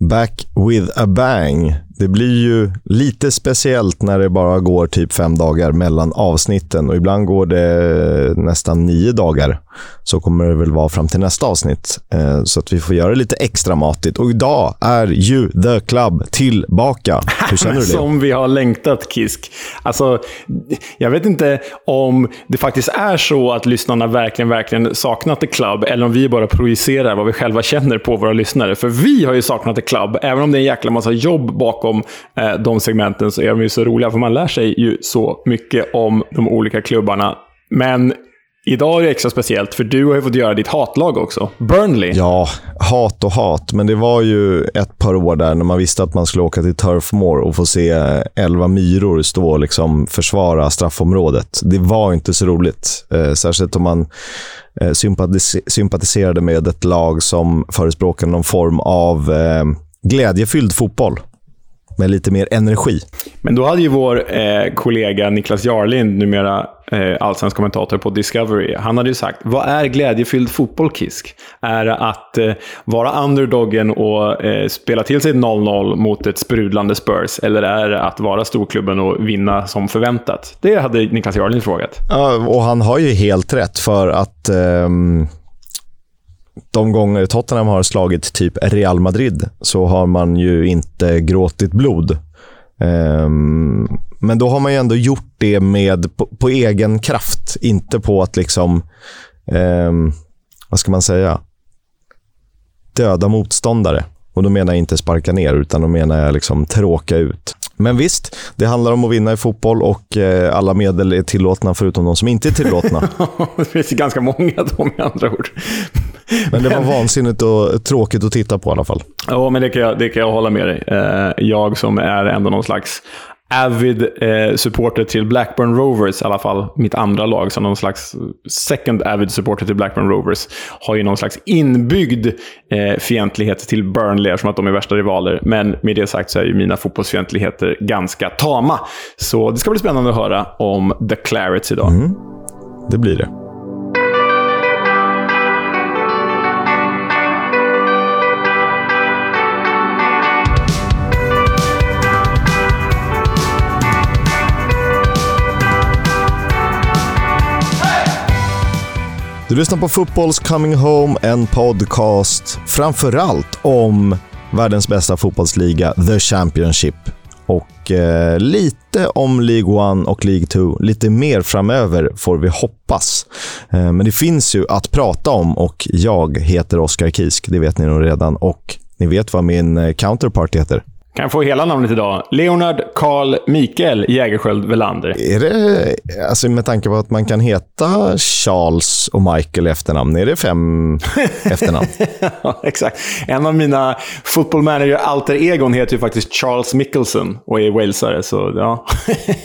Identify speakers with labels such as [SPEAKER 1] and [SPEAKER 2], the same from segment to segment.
[SPEAKER 1] Back with a bang. Det blir ju lite speciellt när det bara går typ fem dagar mellan avsnitten och ibland går det nästan nio dagar. Så kommer det väl vara fram till nästa avsnitt. Eh, så att vi får göra det lite extra matigt. Och idag är ju The Club tillbaka. Hur känner du det?
[SPEAKER 2] Som vi har längtat, Kisk. Alltså, jag vet inte om det faktiskt är så att lyssnarna verkligen, verkligen saknat The Club, eller om vi bara projicerar vad vi själva känner på våra lyssnare. För vi har ju saknat The Club. Även om det är en jäkla massa jobb bakom eh, de segmenten så är de ju så roliga, för man lär sig ju så mycket om de olika klubbarna. Men Idag är det extra speciellt, för du har ju fått göra ditt hatlag också. Burnley.
[SPEAKER 1] Ja, hat och hat. Men det var ju ett par år där när man visste att man skulle åka till Turf Moor och få se elva myror stå och liksom försvara straffområdet. Det var inte så roligt. Eh, särskilt om man eh, sympatis sympatiserade med ett lag som förespråkade någon form av eh, glädjefylld fotboll med lite mer energi.
[SPEAKER 2] Men då hade ju vår eh, kollega Niklas Jarlind, numera eh, allsvensk kommentator på Discovery, han hade ju sagt vad är glädjefylld fotboll, Kisk? Är det att eh, vara underdoggen och eh, spela till sig 0-0 mot ett sprudlande Spurs? Eller är det att vara storklubben och vinna som förväntat? Det hade Niklas Jarlind frågat.
[SPEAKER 1] Ja, och han har ju helt rätt för att ehm de gånger Tottenham har slagit typ Real Madrid så har man ju inte gråtit blod. Um, men då har man ju ändå gjort det med, på, på egen kraft, inte på att liksom, um, vad ska man säga, döda motståndare. Och då menar jag inte sparka ner, utan då menar jag liksom tråka ut. Men visst, det handlar om att vinna i fotboll och eh, alla medel är tillåtna förutom de som inte är tillåtna.
[SPEAKER 2] det finns ju ganska många då med andra ord.
[SPEAKER 1] Men det var vansinnigt och tråkigt att titta på i alla fall.
[SPEAKER 2] Ja, men det kan jag, det kan jag hålla med dig. Eh, jag som är ändå någon slags avid eh, supporter till Blackburn Rovers, i alla fall mitt andra lag, som någon slags second avid supporter till Blackburn Rovers, har ju någon slags inbyggd eh, fientlighet till Burnley, eftersom att de är värsta rivaler. Men med det sagt så är ju mina fotbollsfientligheter ganska tama. Så det ska bli spännande att höra om The Clarets idag.
[SPEAKER 1] Mm, det blir det. Du lyssnar på Fotbolls Coming Home, en podcast framförallt om världens bästa fotbollsliga, The Championship. Och eh, lite om League 1 och League 2. Lite mer framöver får vi hoppas. Eh, men det finns ju att prata om och jag heter Oskar Kisk, det vet ni nog redan. Och ni vet vad min eh, counterpart heter.
[SPEAKER 2] Kan jag få hela namnet idag? Leonard Karl Mikael Jägerskiöld Welander.
[SPEAKER 1] Är det, alltså med tanke på att man kan heta Charles och Michael i efternamn, är det fem efternamn?
[SPEAKER 2] ja, exakt. En av mina football manager alter egon heter ju faktiskt Charles Mickelson och är walesare, så ja.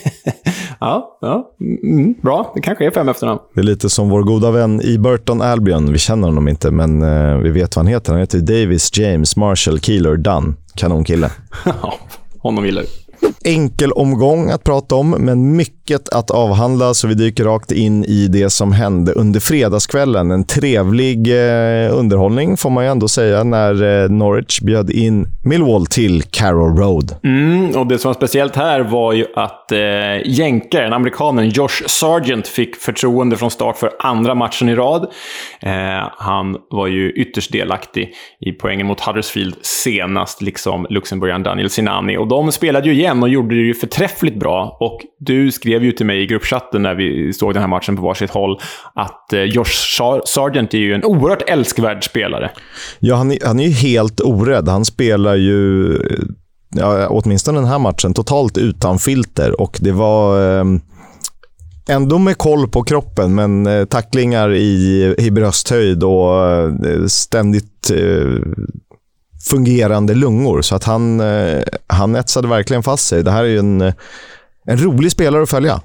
[SPEAKER 2] ja, ja. Mm, bra. Det kanske är fem efternamn.
[SPEAKER 1] Det är lite som vår goda vän i Burton Albion. Vi känner honom inte, men uh, vi vet vad han heter. Han heter Davis James Marshall Keeler Dunn. Kanonkille.
[SPEAKER 2] Ja, honom gillar vi.
[SPEAKER 1] Enkel omgång att prata om, men mycket att avhandla, så vi dyker rakt in i det som hände under fredagskvällen. En trevlig eh, underhållning, får man ju ändå säga, när eh, Norwich bjöd in Millwall till Carroll Road.
[SPEAKER 2] Mm, och Det som var speciellt här var ju att eh, jänkaren, amerikanen Josh Sargent, fick förtroende från start för andra matchen i rad. Eh, han var ju ytterst delaktig i poängen mot Huddersfield senast, liksom luxemburgaren Daniel Sinani. Och de spelade ju igen och gjorde det ju förträffligt bra. Och du skrev ju till mig i gruppchatten när vi såg den här matchen på varsitt håll att eh, Josh Sargent är ju en oerhört älskvärd spelare.
[SPEAKER 1] Ja, han är, han är ju helt orädd. Han spelar ju, eh, ja, åtminstone den här matchen, totalt utan filter. Och det var... Eh, ändå med koll på kroppen, men eh, tacklingar i, i brösthöjd och eh, ständigt eh, fungerande lungor. Så att han, eh, han etsade verkligen fast sig. Det här är ju en, eh, en rolig spelare att följa.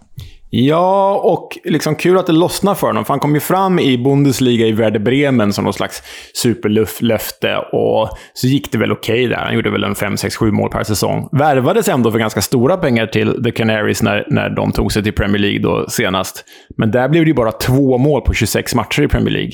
[SPEAKER 2] Ja, och liksom kul att det lossnar för honom. För han kom ju fram i Bundesliga i Werder Bremen som någon slags superlöfte. Och så gick det väl okej okay där. Han gjorde väl en 5, 6, 7 mål per säsong. Värvades ändå för ganska stora pengar till The Canaries när, när de tog sig till Premier League då senast. Men där blev det ju bara två mål på 26 matcher i Premier League.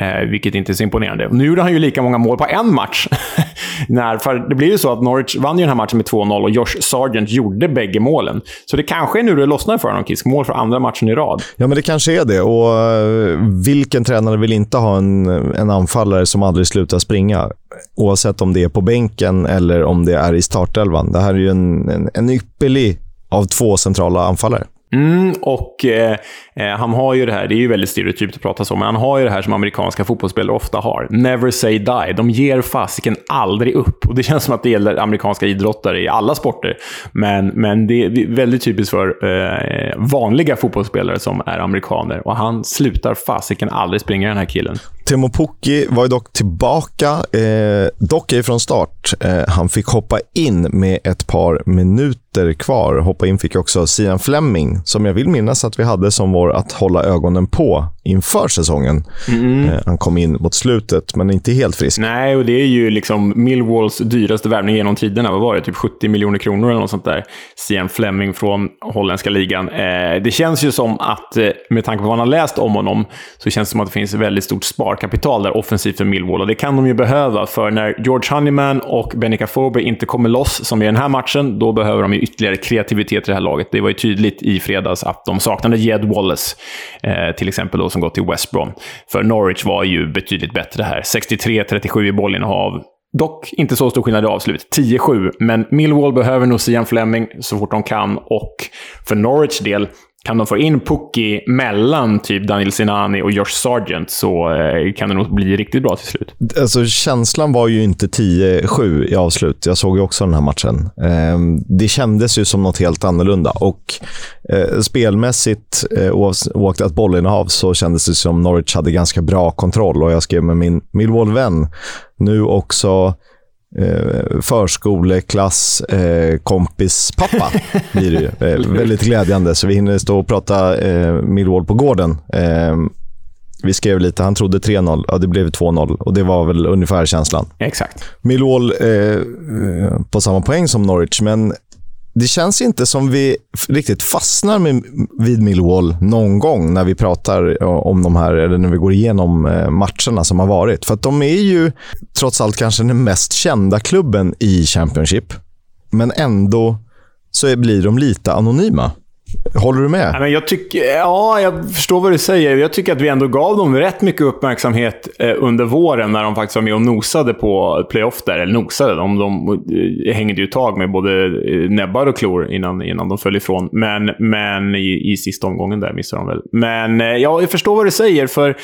[SPEAKER 2] Eh, vilket inte är så imponerande. Nu gjorde han ju lika många mål på en match. när, för det blir ju så att Norwich vann ju den här matchen med 2-0 och Josh Sargent gjorde bägge målen. Så det kanske är nu det lossnar för honom, Kisk mål för andra matchen i rad.
[SPEAKER 1] Ja, men det kanske är det. Och eh, vilken tränare vill inte ha en, en anfallare som aldrig slutar springa? Oavsett om det är på bänken eller om det är i startelvan. Det här är ju en, en, en ypperlig av två centrala anfallare.
[SPEAKER 2] Mm, och eh, eh, han har ju det här, det är ju väldigt stereotypt att prata så, men han har ju det här som amerikanska fotbollsspelare ofta har. Never say die. De ger fasiken aldrig upp. Och det känns som att det gäller amerikanska idrottare i alla sporter. Men, men det är väldigt typiskt för eh, vanliga fotbollsspelare som är amerikaner. Och han slutar fasiken aldrig springa, den här killen.
[SPEAKER 1] Timo Pukki var ju dock tillbaka, eh, dock ej från start. Eh, han fick hoppa in med ett par minuter kvar. Hoppa in fick också Sian Fleming, som jag vill minnas att vi hade som vår att hålla ögonen på inför säsongen. Mm. Eh, han kom in mot slutet, men inte helt frisk.
[SPEAKER 2] Nej, och det är ju liksom Millwalls dyraste värvning genom tiderna. Vad var det? Typ 70 miljoner kronor eller något sånt där. Sian Fleming från holländska ligan. Eh, det känns ju som att, eh, med tanke på vad man har läst om honom, så känns det som att det finns väldigt stort sparkapital där offensivt för Millwall. Och det kan de ju behöva, för när George Honeyman och Benica Fobe inte kommer loss, som i den här matchen, då behöver de ju ytterligare kreativitet i det här laget. Det var ju tydligt i fredags att de saknade Jed Wallace, eh, till exempel, då, som gått till West Brom. För Norwich var ju betydligt bättre här. 63-37 i bollinnehav. Dock inte så stor skillnad i avslut. 10-7. Men Millwall behöver nog Sian Fleming så fort de kan. Och för Norwich del, kan de få in Pukki mellan typ Daniel Sinani och Josh Sargent så eh, kan det nog bli riktigt bra till slut.
[SPEAKER 1] Alltså, känslan var ju inte 10-7 i avslut. Jag såg ju också den här matchen. Ehm, det kändes ju som något helt annorlunda. Och eh, spelmässigt, eh, oavsett oaktat bollinnehav, så kändes det som Norwich hade ganska bra kontroll. Och jag skrev med min Millwall-vän nu också eh, förskoleklass eh, kompis pappa blir det ju. Eh, väldigt glädjande. Så vi hinner stå och prata eh, Millwall på gården. Eh, vi skrev lite, han trodde 3-0. Ja, det blev 2-0 och det var väl ungefär känslan.
[SPEAKER 2] Exakt.
[SPEAKER 1] Millwall eh, eh, på samma poäng som Norwich, men det känns inte som vi riktigt fastnar med, vid Millwall någon gång när vi pratar om de här, eller när vi går igenom eh, matcherna som har varit. För att de är ju trots allt kanske den mest kända klubben i Championship. Men ändå så blir de lite anonyma. Håller du med?
[SPEAKER 2] Ja, men jag tycker, ja, jag förstår vad du säger. Jag tycker att vi ändå gav dem rätt mycket uppmärksamhet eh, under våren när de faktiskt var med och nosade på playoff där. Eller nosade, de, de eh, hängde ju tag med både eh, näbbar och klor innan, innan de föll ifrån. Men, men i, i sista omgången där missade de väl. Men eh, ja, jag förstår vad du säger, för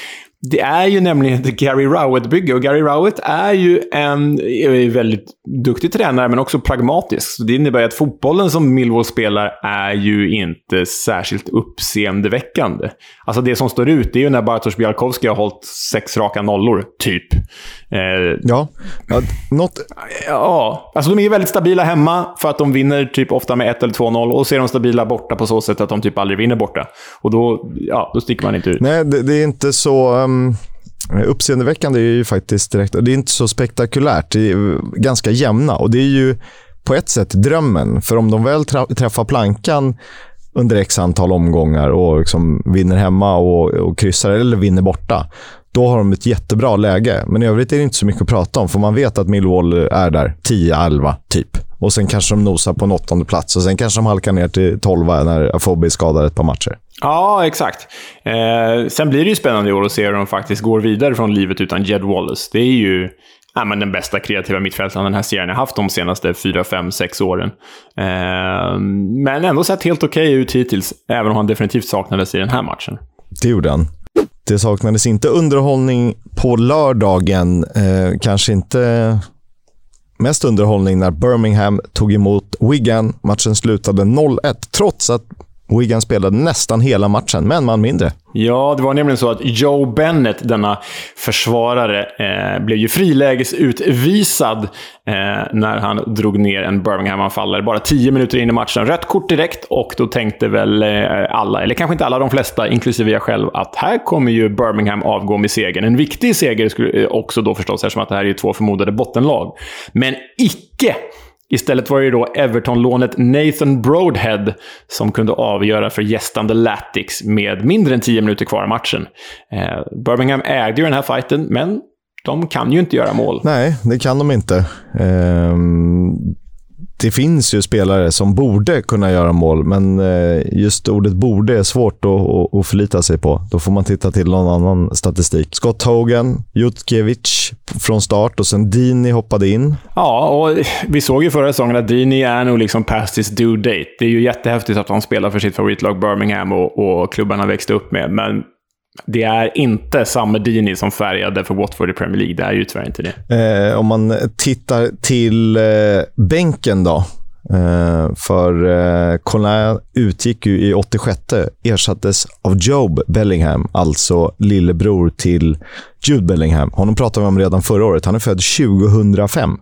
[SPEAKER 2] det är ju nämligen ett Gary Rowett-bygge och Gary Rowett är ju en är väldigt duktig tränare men också pragmatisk. Så det innebär att fotbollen som Millwall spelar är ju inte särskilt uppseendeväckande. Alltså det som står ut det är ju när Bartosz Bialkowski har hållit sex raka nollor, typ.
[SPEAKER 1] Eh, ja, ja, något...
[SPEAKER 2] ja, alltså de är väldigt stabila hemma för att de vinner typ ofta med 1 eller 2-0 och så är de stabila borta på så sätt att de typ aldrig vinner borta. Och då, ja, då sticker man inte ut.
[SPEAKER 1] Nej, det, det är inte så... Um... Uppseendeväckande är ju faktiskt direkt, det är inte så spektakulärt. Det är ganska jämna och det är ju på ett sätt drömmen. För om de väl träffar plankan under x antal omgångar och liksom vinner hemma och, och kryssar eller vinner borta, då har de ett jättebra läge. Men i övrigt är det inte så mycket att prata om, för man vet att Millwall är där 10-11 typ. Och sen kanske de nosar på en åttonde plats och sen kanske de halkar ner till 12 när Afobe är skadad ett par matcher.
[SPEAKER 2] Ja, exakt. Eh, sen blir det ju spännande i år att se hur de faktiskt går vidare från livet utan Jed Wallace. Det är ju ja, men den bästa kreativa mittfältaren den här serien har haft de senaste 4, 5, 6 åren. Eh, men ändå sett helt okej okay ut hittills, även om han definitivt saknades i den här matchen.
[SPEAKER 1] Det gjorde han. Det saknades inte underhållning på lördagen. Eh, kanske inte mest underhållning när Birmingham tog emot Wigan. Matchen slutade 0-1, trots att Wigan spelade nästan hela matchen, med en man mindre.
[SPEAKER 2] Ja, det var nämligen så att Joe Bennett, denna försvarare, eh, blev ju frilägesutvisad eh, när han drog ner en Birmingham-anfallare. Bara tio minuter in i matchen. Rött kort direkt och då tänkte väl eh, alla, eller kanske inte alla, de flesta, inklusive jag själv, att här kommer ju Birmingham avgå med segern. En viktig seger skulle, eh, också då förstås, eftersom att det här är två förmodade bottenlag. Men icke! Istället var det då Everton-lånet Nathan Broadhead som kunde avgöra för gästande Latics med mindre än 10 minuter kvar av matchen. Eh, Birmingham ägde ju den här fighten, men de kan ju inte göra mål.
[SPEAKER 1] Nej, det kan de inte. Ehm, det finns ju spelare som borde kunna göra mål, men eh, just ordet borde är svårt att, att förlita sig på. Då får man titta till någon annan statistik. Scott Hogan, Jutkiewicz från start och sen Dini hoppade in.
[SPEAKER 2] Ja, och vi såg ju förra säsongen att Dini är nog liksom past his due date. Det är ju jättehäftigt att han spelar för sitt favoritlag Birmingham och, och klubben han växte upp med, men det är inte samma Dini som färgade för Watford i Premier League. Det är ju tyvärr inte det.
[SPEAKER 1] Eh, om man tittar till eh, bänken då. Eh, för eh, Colin utgick ju i 86 ersattes av Job Bellingham, alltså lillebror till Jude Bellingham. Honom pratade vi om redan förra året. Han är född 2005.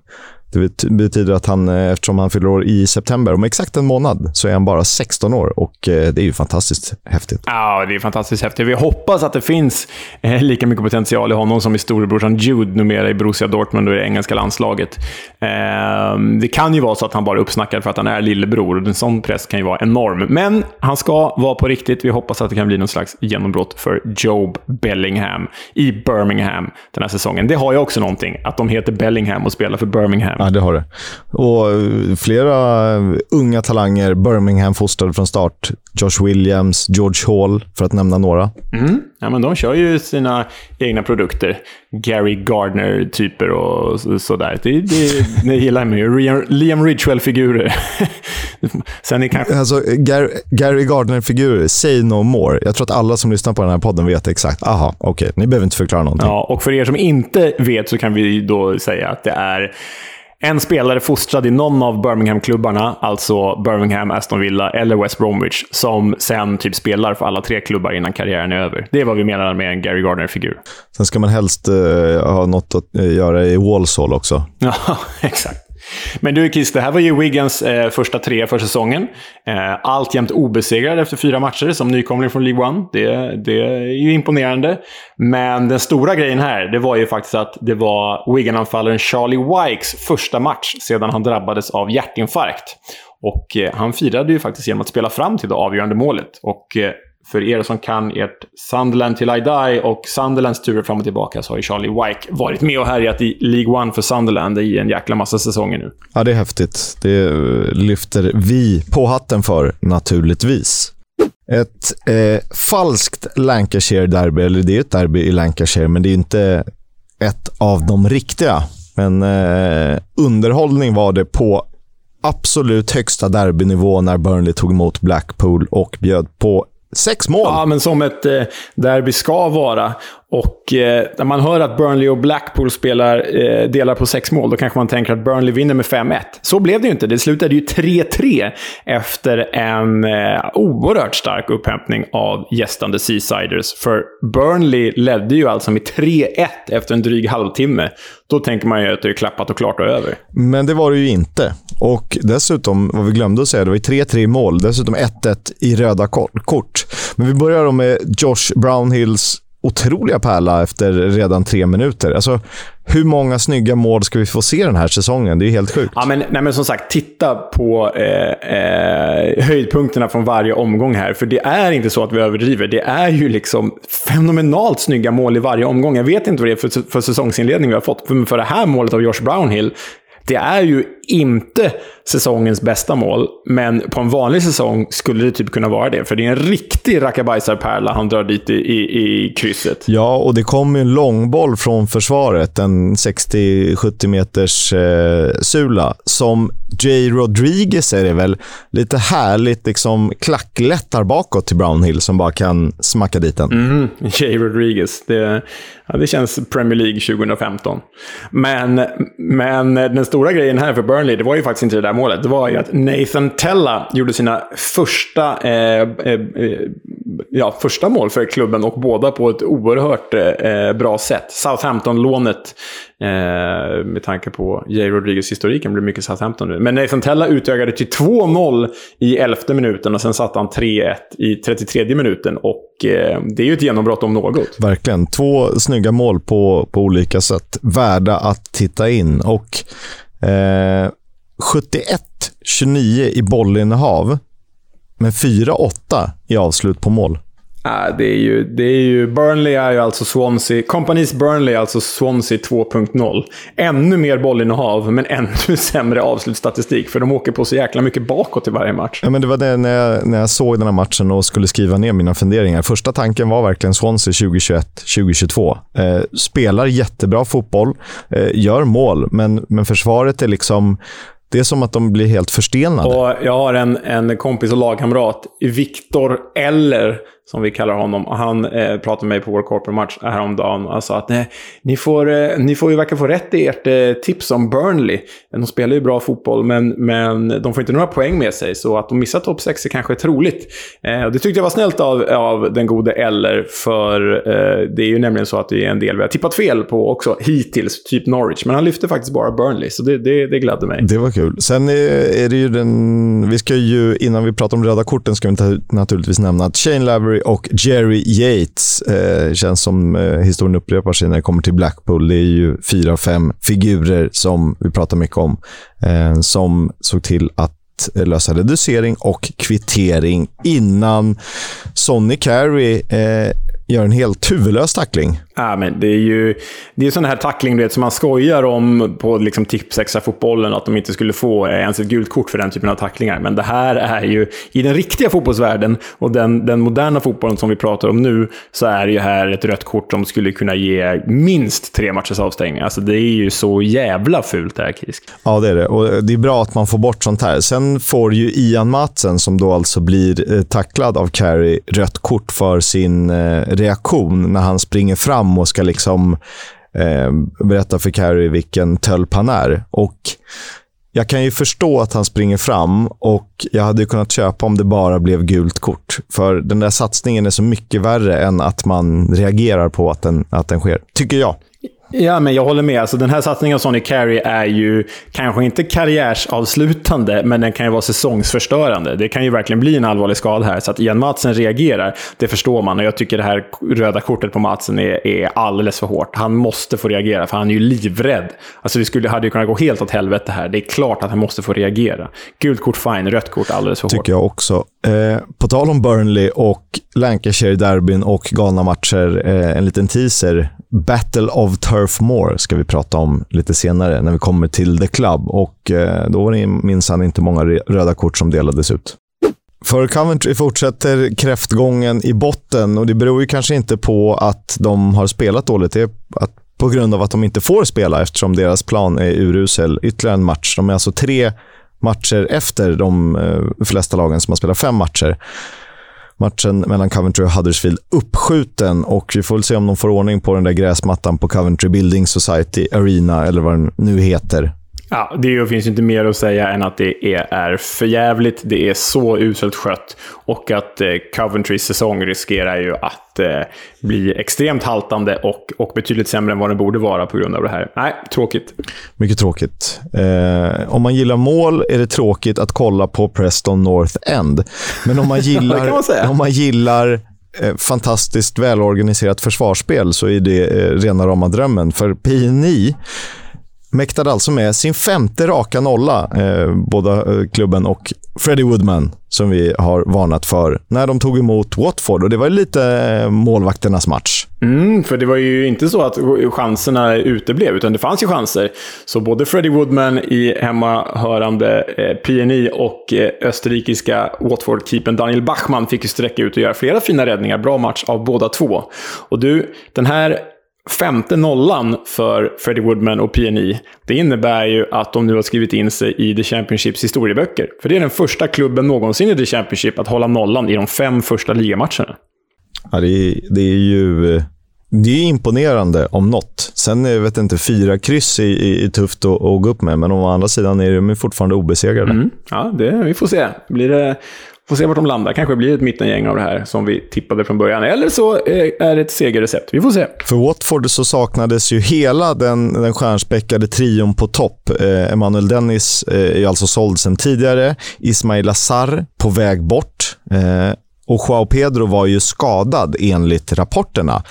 [SPEAKER 1] Det betyder att han, eh, eftersom han fyller år i september, om exakt en månad, så är han bara 16 år. Och eh, det är ju fantastiskt häftigt.
[SPEAKER 2] Ja, det är fantastiskt häftigt. Vi hoppas att det finns eh, lika mycket potential i honom som i storebrorsan Jude, numera i Borussia Dortmund och i det engelska landslaget. Ehm, det kan ju vara så att han bara är uppsnackad för att han är lillebror. En sån press kan ju vara enorm. Men han ska vara på riktigt. Vi hoppas att det kan bli någon slags genombrott för Job Bellingham i Birmingham den här säsongen. Det har ju också någonting, att de heter Bellingham och spelar för Birmingham.
[SPEAKER 1] Ja, det har det. Och eh, flera eh, unga talanger Birmingham fostrade från start. Josh Williams, George Hall, för att nämna några.
[SPEAKER 2] Mm. Ja, men de kör ju sina egna produkter. Gary Gardner-typer och sådär. Det, det, det gillar man ju. Liam Ridgewell-figurer.
[SPEAKER 1] Sen är kanske... Alltså, Gary, Gary Gardner-figurer, say no more. Jag tror att alla som lyssnar på den här podden vet exakt. Aha, okej. Okay. Ni behöver inte förklara någonting.
[SPEAKER 2] Ja, och för er som inte vet så kan vi då säga att det är en spelare fostrad i någon av Birmingham-klubbarna, alltså Birmingham, Aston Villa eller West Bromwich, som sen typ spelar för alla tre klubbar innan karriären är över. Det är vad vi menar med en Gary Gardner-figur.
[SPEAKER 1] Sen ska man helst uh, ha något att uh, göra i Walsall också.
[SPEAKER 2] Ja, exakt. Men du Kiss, det här var ju Wiggins eh, första tre för säsongen. Eh, alltjämt obesegrad efter fyra matcher som nykomling från League One. Det, det är ju imponerande. Men den stora grejen här, det var ju faktiskt att det var Wigan-anfallaren Charlie Wykes första match sedan han drabbades av hjärtinfarkt. Och eh, han firade ju faktiskt genom att spela fram till det avgörande målet. Och eh, för er som kan ert Sunderland till I Die och Sunderlands turer fram och tillbaka så har ju Charlie Wyke varit med och härjat i League One för Sunderland i en jäkla massa säsonger nu.
[SPEAKER 1] Ja, det är häftigt. Det eh, lyfter vi på hatten för, naturligtvis. Ett eh, falskt Lancashire-derby, eller det är ett derby i Lancashire, men det är inte ett av de riktiga. Men eh, underhållning var det på absolut högsta derbynivå när Burnley tog emot Blackpool och bjöd på Sex mål?
[SPEAKER 2] Ja, men som ett eh, derby ska vara. Och eh, när man hör att Burnley och Blackpool spelar, eh, delar på sex mål, då kanske man tänker att Burnley vinner med 5-1. Så blev det ju inte. Det slutade ju 3-3 efter en eh, oerhört stark upphämtning av gästande Seasiders. För Burnley ledde ju alltså med 3-1 efter en dryg halvtimme. Då tänker man ju att det är klappat och klart och över.
[SPEAKER 1] Men det var det ju inte. Och dessutom, vad vi glömde att säga, det var 3-3 i mål. Dessutom 1-1 i röda kort. Men vi börjar då med Josh Brownhills otroliga pärla efter redan tre minuter. Alltså, hur många snygga mål ska vi få se den här säsongen? Det är helt sjukt.
[SPEAKER 2] Ja, men, nej, men som sagt, titta på eh, eh, höjdpunkterna från varje omgång här. För det är inte så att vi överdriver. Det är ju liksom fenomenalt snygga mål i varje omgång. Jag vet inte vad det är för, för säsongsinledning vi har fått. För, för det här målet av Josh Brownhill, det är ju inte säsongens bästa mål, men på en vanlig säsong skulle det typ kunna vara det. För det är en riktig rackabajsarpärla han drar dit i, i, i krysset.
[SPEAKER 1] Ja, och det kom en långboll från försvaret, en 60-70 meters eh, sula, som Jay Rodriguez är det väl, lite härligt liksom klacklättar bakåt till Brownhill som bara kan smacka dit den.
[SPEAKER 2] Mm, Jay Rodriguez. Det, ja, det känns Premier League 2015. Men, men den stora grejen här för Burnley det var ju faktiskt inte det där målet. Det var ju att Nathan Tella gjorde sina första, eh, eh, eh ja, första mål för klubben och båda på ett oerhört eh, bra sätt. Southampton-lånet, eh, med tanke på J. Rodriguez-historiken, blir mycket Southampton nu. Men Nathan Tella utökade till 2-0 i elfte minuten och sen satte han 3-1 i 33 minuten. Och eh, det är ju ett genombrott om något.
[SPEAKER 1] Verkligen. Två snygga mål på, på olika sätt. Värda att titta in. Och eh, 71-29 i bollinnehav, men 4-8 i avslut på mål.
[SPEAKER 2] Äh, det, är ju, det är ju... Burnley är ju alltså Swansea... Companies Burnley är alltså Swansea 2.0. Ännu mer bollinnehav, men ännu sämre avslutsstatistik. För de åker på så jäkla mycket bakåt i varje match.
[SPEAKER 1] Ja, men det var det när jag, när jag såg den här matchen och skulle skriva ner mina funderingar. Första tanken var verkligen Swansea 2021-2022. Eh, spelar jättebra fotboll, eh, gör mål, men, men försvaret är liksom... Det är som att de blir helt förstelnade.
[SPEAKER 2] Och jag har en, en kompis och lagkamrat, Viktor Eller, som vi kallar honom. Han eh, pratade med mig på vår corporate-match häromdagen och sa att nej, ni, får, eh, ni får ju verkligen få rätt i ert eh, tips om Burnley. De spelar ju bra fotboll, men, men de får inte några poäng med sig. Så att de missar topp 6 är kanske troligt. Eh, och det tyckte jag var snällt av, av den gode Eller, för eh, det är ju nämligen så att det är en del vi har tippat fel på också, hittills. Typ Norwich. Men han lyfte faktiskt bara Burnley, så det, det, det gladde mig.
[SPEAKER 1] Det var kul. Sen är det ju den... Vi ska ju, innan vi pratar om röda korten, ska vi naturligtvis nämna att Shane Lavery och Jerry Yates. Eh, känns som eh, historien upprepar sig när det kommer till Blackpool. Det är ju fyra, fem figurer som vi pratar mycket om, eh, som såg till att lösa reducering och kvittering innan Sonny Carey eh, gör en helt huvudlös tackling.
[SPEAKER 2] Ja, men det är ju det är sån här tackling vet, som man skojar om på liksom, tipsextra-fotbollen, att de inte skulle få ens ett gult kort för den typen av tacklingar. Men det här är ju, i den riktiga fotbollsvärlden och den, den moderna fotbollen som vi pratar om nu, så är det ju här ett rött kort som skulle kunna ge minst tre matchers avstängning. Alltså det är ju så jävla fult det här, Kisk.
[SPEAKER 1] Ja, det är det. Och det är bra att man får bort sånt här. Sen får ju Ian Matsen, som då alltså blir eh, tacklad av Carey, rött kort för sin eh, reaktion när han springer fram fram och ska liksom eh, berätta för Carrie vilken tölp han är. Och jag kan ju förstå att han springer fram och jag hade kunnat köpa om det bara blev gult kort. För den där satsningen är så mycket värre än att man reagerar på att den, att den sker. Tycker jag.
[SPEAKER 2] Ja, men jag håller med. Alltså, den här satsningen av Sonny Carey är ju kanske inte karriärsavslutande, men den kan ju vara säsongsförstörande. Det kan ju verkligen bli en allvarlig skada här. Så att Ian Madsen reagerar, det förstår man. Och jag tycker det här röda kortet på Madsen är, är alldeles för hårt. Han måste få reagera, för han är ju livrädd. Alltså, det skulle, hade ju kunnat gå helt åt helvete här. Det är klart att han måste få reagera. Gult kort fine, rött kort alldeles för
[SPEAKER 1] tycker
[SPEAKER 2] hårt.
[SPEAKER 1] Tycker jag också. Eh, på tal om Burnley och Lancashire-derbyn och galna matcher, eh, en liten teaser. Battle of Turf Moor ska vi prata om lite senare när vi kommer till The Club. Och eh, Då var det minsann inte många röda kort som delades ut. För Coventry fortsätter kräftgången i botten och det beror ju kanske inte på att de har spelat dåligt. Det är att på grund av att de inte får spela eftersom deras plan är urusel. Ytterligare en match. De är alltså tre matcher efter de eh, flesta lagen som har spelat fem matcher matchen mellan Coventry och Huddersfield uppskjuten och vi får väl se om de får ordning på den där gräsmattan på Coventry Building Society Arena eller vad den nu heter.
[SPEAKER 2] Ja, det finns inte mer att säga än att det är, är förjävligt. Det är så uselt skött och att eh, Coventrys säsong riskerar ju att eh, bli extremt haltande och, och betydligt sämre än vad den borde vara på grund av det här. Nej, tråkigt.
[SPEAKER 1] Mycket tråkigt. Eh, om man gillar mål är det tråkigt att kolla på Preston North End. Men om man gillar, man om man gillar eh, fantastiskt välorganiserat försvarsspel så är det eh, rena rama drömmen. För PNI mäktade alltså med sin femte raka nolla, eh, båda eh, klubben och Freddie Woodman, som vi har varnat för, när de tog emot Watford. Och Det var lite eh, målvakternas match.
[SPEAKER 2] Mm, för det var ju inte så att chanserna uteblev, utan det fanns ju chanser. Så både Freddie Woodman i hemmahörande eh, PNI och eh, österrikiska Watford-keepern Daniel Bachmann fick ju sträcka ut och göra flera fina räddningar. Bra match av båda två. Och du, den här femte nollan för Freddie Woodman och PNI, det innebär ju att de nu har skrivit in sig i The Championships historieböcker. För det är den första klubben någonsin i The Championship att hålla nollan i de fem första ligamatcherna.
[SPEAKER 1] Ja, det, är, det är ju Det är imponerande om något. Sen jag vet inte, fyra kryss är, är, är tufft att, att, gå upp med, men å andra sidan är de fortfarande obesegrade. Mm.
[SPEAKER 2] Ja, det, vi får se. Blir det Får se vart de landar. Kanske blir ett mittengäng av det här som vi tippade från början. Eller så eh, är det ett segerrecept. Vi får se.
[SPEAKER 1] För Watford så saknades ju hela den, den stjärnspäckade trion på topp. Eh, Emanuel Dennis eh, är alltså såld sedan tidigare. Ismail Azar på väg bort. Eh, och Joao Pedro var ju skadad enligt rapporterna.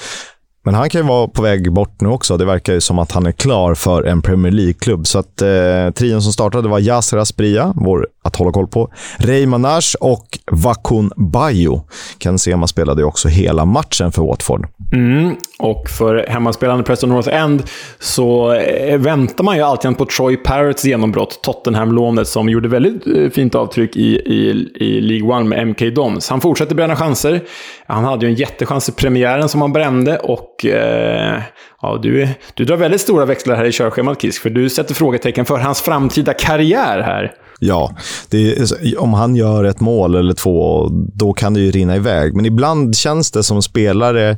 [SPEAKER 1] Men han kan ju vara på väg bort nu också. Det verkar ju som att han är klar för en Premier League-klubb. Så att eh, trion som startade var Yasser Asprilla, vår att hålla koll på, Ray Manage och Vakun Bayo. Ken Sema spelade ju också hela matchen för Watford.
[SPEAKER 2] Mm, och för hemmaspelande Preston North End så eh, väntar man ju alltid på Troy Parrots genombrott, Tottenham-lånet, som gjorde väldigt eh, fint avtryck i, i, i League One med MK Dons. Han fortsätter bränna chanser. Han hade ju en jättechans i premiären som han brände och eh, ja, du, du drar väldigt stora växlar här i körschemat, Kisk, för du sätter frågetecken för hans framtida karriär här.
[SPEAKER 1] Ja, är, om han gör ett mål eller två, då kan det ju rinna iväg. Men ibland känns det som spelare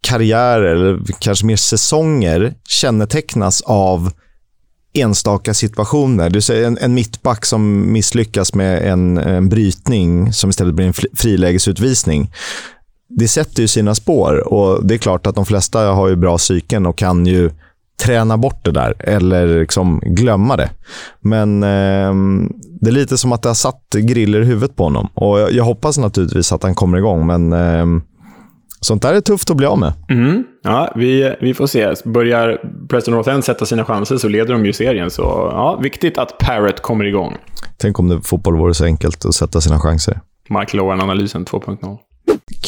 [SPEAKER 1] karriärer, eller kanske mer säsonger, kännetecknas av enstaka situationer. Du säger en, en mittback som misslyckas med en, en brytning som istället blir en frilägesutvisning. Det sätter ju sina spår och det är klart att de flesta har ju bra psyken och kan ju träna bort det där eller liksom glömma det. Men eh, det är lite som att det har satt griller i huvudet på honom. Och jag, jag hoppas naturligtvis att han kommer igång, men eh, sånt där är tufft att bli av med.
[SPEAKER 2] Mm. Ja, vi, vi får se. Börjar Preston North End sätta sina chanser så leder de ju serien. Så ja, viktigt att Parrot kommer igång.
[SPEAKER 1] Tänk om det fotboll vore så enkelt att sätta sina chanser.
[SPEAKER 2] Michael Owen-analysen 2.0.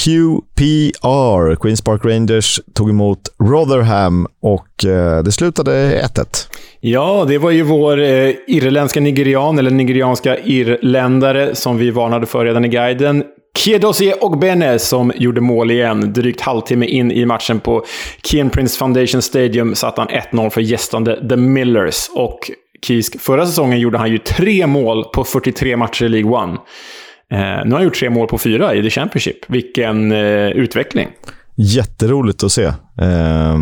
[SPEAKER 1] QPR, Queens Park Rangers, tog emot Rotherham och eh, det slutade 1-1.
[SPEAKER 2] Ja, det var ju vår eh, irländska nigerian, eller nigerianska irländare, som vi varnade för redan i guiden. Kiedosie Ogbene som gjorde mål igen. Drygt halvtimme in i matchen på Kian Prince Foundation Stadium satte han 1-0 för gästande The Millers. Och Kisk, förra säsongen gjorde han ju tre mål på 43 matcher i League One. Eh, nu har han gjort tre mål på fyra i The Championship. Vilken eh, utveckling!
[SPEAKER 1] Jätteroligt att se. Eh,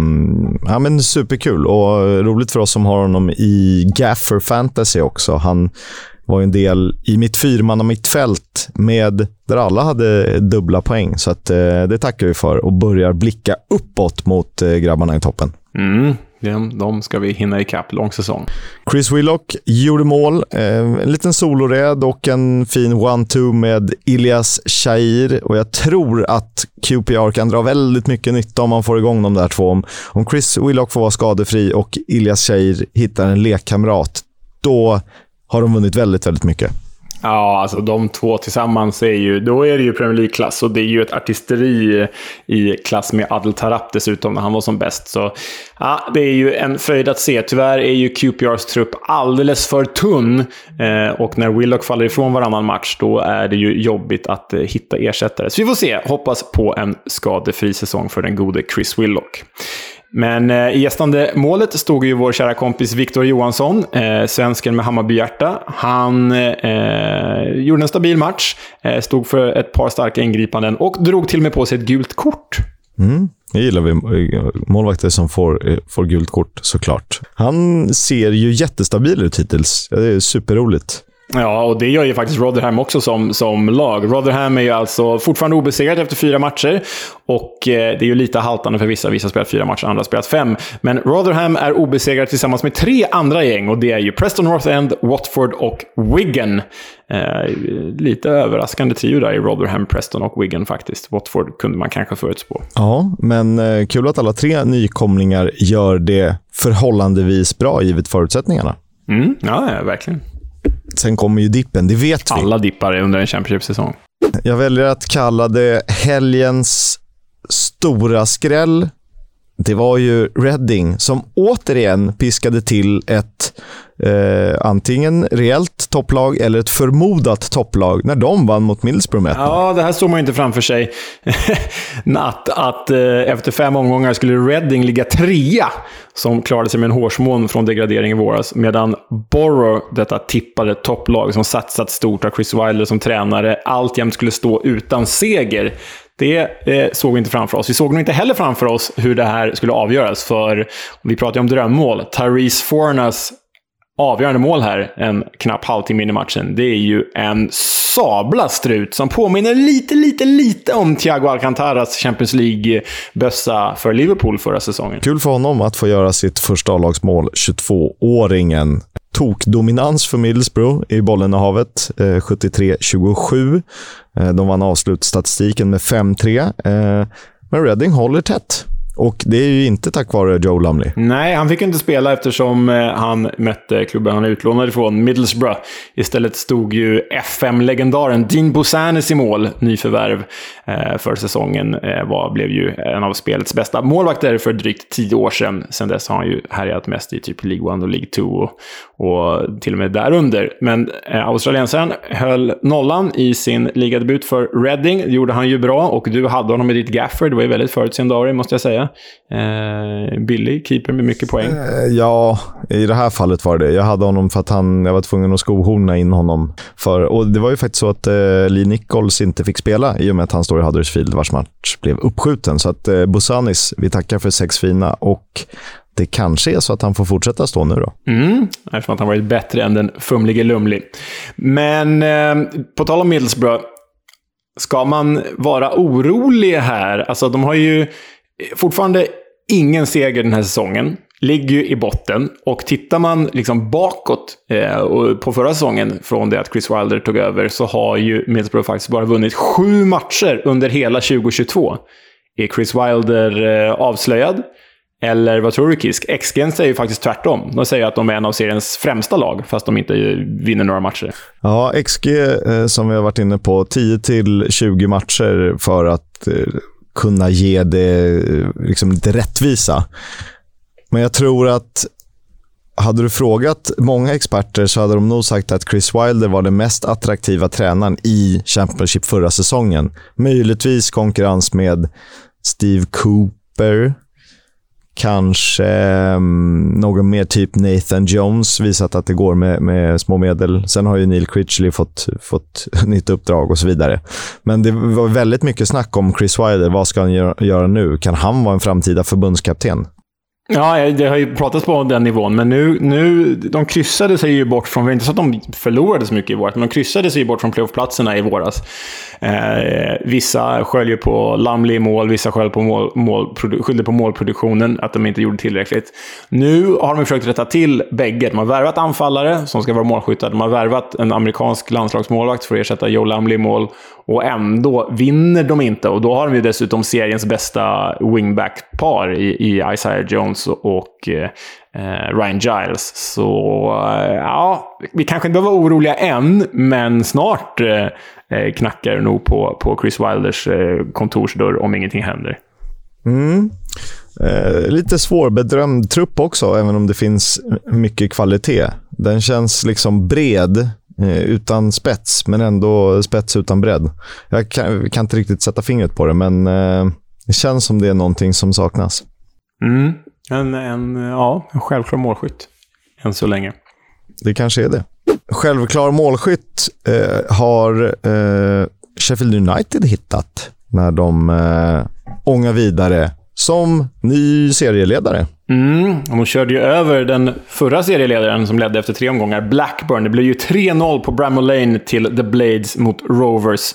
[SPEAKER 1] ja, men superkul och roligt för oss som har honom i Gaffer Fantasy också. Han var en del i mitt fyrmanna mittfält med, där alla hade dubbla poäng. Så att, eh, det tackar vi för och börjar blicka uppåt mot eh, grabbarna i toppen.
[SPEAKER 2] Mm, de, de ska vi hinna ikapp. Lång säsong.
[SPEAKER 1] Chris Willock gjorde mål. Eh, en liten soloräd och en fin one-two med Ilias Shair. Och jag tror att QPR kan dra väldigt mycket nytta om man får igång de där två. Om Chris Willock får vara skadefri och Ilias Shair hittar en lekkamrat, då har de vunnit väldigt, väldigt mycket.
[SPEAKER 2] Ja, alltså de två tillsammans är ju, då är det ju Premier League-klass och det är ju ett artisteri i klass med Adel Tarap dessutom när han var som bäst. Så ja, det är ju en fröjd att se. Tyvärr är ju QPRs trupp alldeles för tunn eh, och när Willock faller ifrån varannan match då är det ju jobbigt att eh, hitta ersättare. Så vi får se. Hoppas på en skadefri säsong för den gode Chris Willock. Men eh, i gästande målet stod ju vår kära kompis Viktor Johansson, eh, svensken med Hammarbyhjärta. Han eh, gjorde en stabil match, eh, stod för ett par starka ingripanden och drog till och med på sig ett gult kort.
[SPEAKER 1] Mm. Det gillar vi. Målvakter som får, eh, får gult kort, såklart. Han ser ju jättestabil ut hittills. Det är superroligt.
[SPEAKER 2] Ja, och det gör ju faktiskt Rotherham också som, som lag. Rotherham är ju alltså fortfarande obesegrat efter fyra matcher. Och eh, det är ju lite haltande för vissa. Vissa har spelat fyra matcher, andra har spelat fem. Men Rotherham är obesegrat tillsammans med tre andra gäng. Och det är ju Preston North End, Watford och Wigan. Eh, lite överraskande trio där i Rotherham, Preston och Wigan faktiskt. Watford kunde man kanske förutspå.
[SPEAKER 1] Ja, men eh, kul att alla tre nykomlingar gör det förhållandevis bra givet förutsättningarna.
[SPEAKER 2] Mm, ja, verkligen.
[SPEAKER 1] Sen kommer ju dippen, det vet vi.
[SPEAKER 2] Alla dippar under en Championship-säsong.
[SPEAKER 1] Jag väljer att kalla det helgens stora skräll. Det var ju Reading som återigen piskade till ett eh, antingen reellt topplag eller ett förmodat topplag när de vann mot Middlesbrough med
[SPEAKER 2] Ja, det här såg man inte framför sig. att att eh, efter fem omgångar skulle Reading ligga trea, som klarade sig med en hårsmån från degradering i våras, medan Borough, detta tippade topplag som satsat stort, av Chris Wilder som tränare, alltjämt skulle stå utan seger. Det eh, såg vi inte framför oss. Vi såg nog inte heller framför oss hur det här skulle avgöras. För vi pratar ju om drömmål. Therese Fornas avgörande mål här, en knapp halvtimme in i matchen, det är ju en sabla strut som påminner lite, lite, lite om Thiago Alcantaras Champions League-bössa för Liverpool förra säsongen.
[SPEAKER 1] Kul för honom att få göra sitt första A-lagsmål, 22-åringen. Tokdominans för Middlesbrough i bollen havet, eh, 73-27. Eh, de vann avslutsstatistiken med 5-3, eh, men Reading håller tätt. Och det är ju inte tack vare Joe Lumley.
[SPEAKER 2] Nej, han fick inte spela eftersom eh, han mötte klubben han är utlånad ifrån, Middlesbrough. Istället stod ju FM-legendaren Dean Bosanis i mål, nyförvärv eh, för säsongen. Eh, var, blev ju en av spelets bästa målvakter för drygt tio år sedan. Sen dess har han ju härjat mest i typ League 1 och League 2 och, och till och med därunder. Men eh, australiensaren höll nollan i sin ligadebut för Reading. Det gjorde han ju bra och du hade honom i ditt gaffer. Det var ju väldigt förutseende av dig, måste jag säga. Eh, billig keeper med mycket poäng. Eh,
[SPEAKER 1] ja, i det här fallet var det Jag hade honom för att han, jag var tvungen att skohorna in honom. För, och det var ju faktiskt så att eh, Lee Nichols inte fick spela i och med att han står i Huddersfield vars match blev uppskjuten. Så att eh, Busanis, vi tackar för sex fina och det kanske är så att han får fortsätta stå nu då.
[SPEAKER 2] Mm, eftersom att han varit bättre än den fumlige Lumley. Men eh, på tal om Middlesbrough, ska man vara orolig här? Alltså, de har ju fortfarande ingen seger den här säsongen. Ligger ju i botten. Och tittar man liksom bakåt eh, på förra säsongen, från det att Chris Wilder tog över, så har ju Middlesbrough faktiskt bara vunnit sju matcher under hela 2022. Är Chris Wilder eh, avslöjad? Eller vad tror du Kisk? XG'n säger ju faktiskt tvärtom. De säger att de är en av seriens främsta lag, fast de inte eh, vinner några matcher.
[SPEAKER 1] Ja, XG eh, som vi har varit inne på, 10-20 matcher för att eh, kunna ge det eh, liksom lite rättvisa. Men jag tror att hade du frågat många experter så hade de nog sagt att Chris Wilder var den mest attraktiva tränaren i Championship förra säsongen. Möjligtvis konkurrens med Steve Cooper, Kanske eh, någon mer typ Nathan Jones visat att det går med, med små medel. Sen har ju Neil Critchley fått, fått nytt uppdrag och så vidare. Men det var väldigt mycket snack om Chris Wilder. Vad ska han göra, göra nu? Kan han vara en framtida förbundskapten?
[SPEAKER 2] Ja, det har ju pratats på den nivån, men nu, nu de kryssade sig ju bort från, inte så att de förlorade så mycket i våras, men de kryssade sig ju bort från playoffplatserna i våras. Eh, vissa sköljde på Lamley i mål, vissa sköljde på, mål, mål, skyllde på målproduktionen, att de inte gjorde tillräckligt. Nu har de försökt rätta till bägge. De har värvat anfallare som ska vara målskyttar. De har värvat en amerikansk landslagsmålvakt för att ersätta Joe Lamley i mål. Och ändå vinner de inte. Och då har de ju dessutom seriens bästa wingback-par i, i Isaiah Jones och eh, eh Ryan Giles. Så eh, ja, vi kanske inte behöver vara oroliga än, men snart eh, eh, knackar det nog på, på Chris Wilders eh, kontorsdörr om ingenting händer.
[SPEAKER 1] Mm. Eh, lite svårbedömd trupp också, även om det finns mycket kvalitet. Den känns liksom bred utan spets, men ändå spets utan bredd. Jag kan, kan, inte riktigt sätta fingret på det, men eh, det känns som det är någonting som saknas.
[SPEAKER 2] Mm. En, en, ja, en självklar målskytt, än så länge.
[SPEAKER 1] Det kanske är det. Självklar målskytt eh, har eh, Sheffield United hittat när de eh, ångar vidare som ny serieledare.
[SPEAKER 2] Mm, de körde ju över den förra serieledaren som ledde efter tre omgångar, Blackburn. Det blev ju 3-0 på Bramall Lane till The Blades mot Rovers.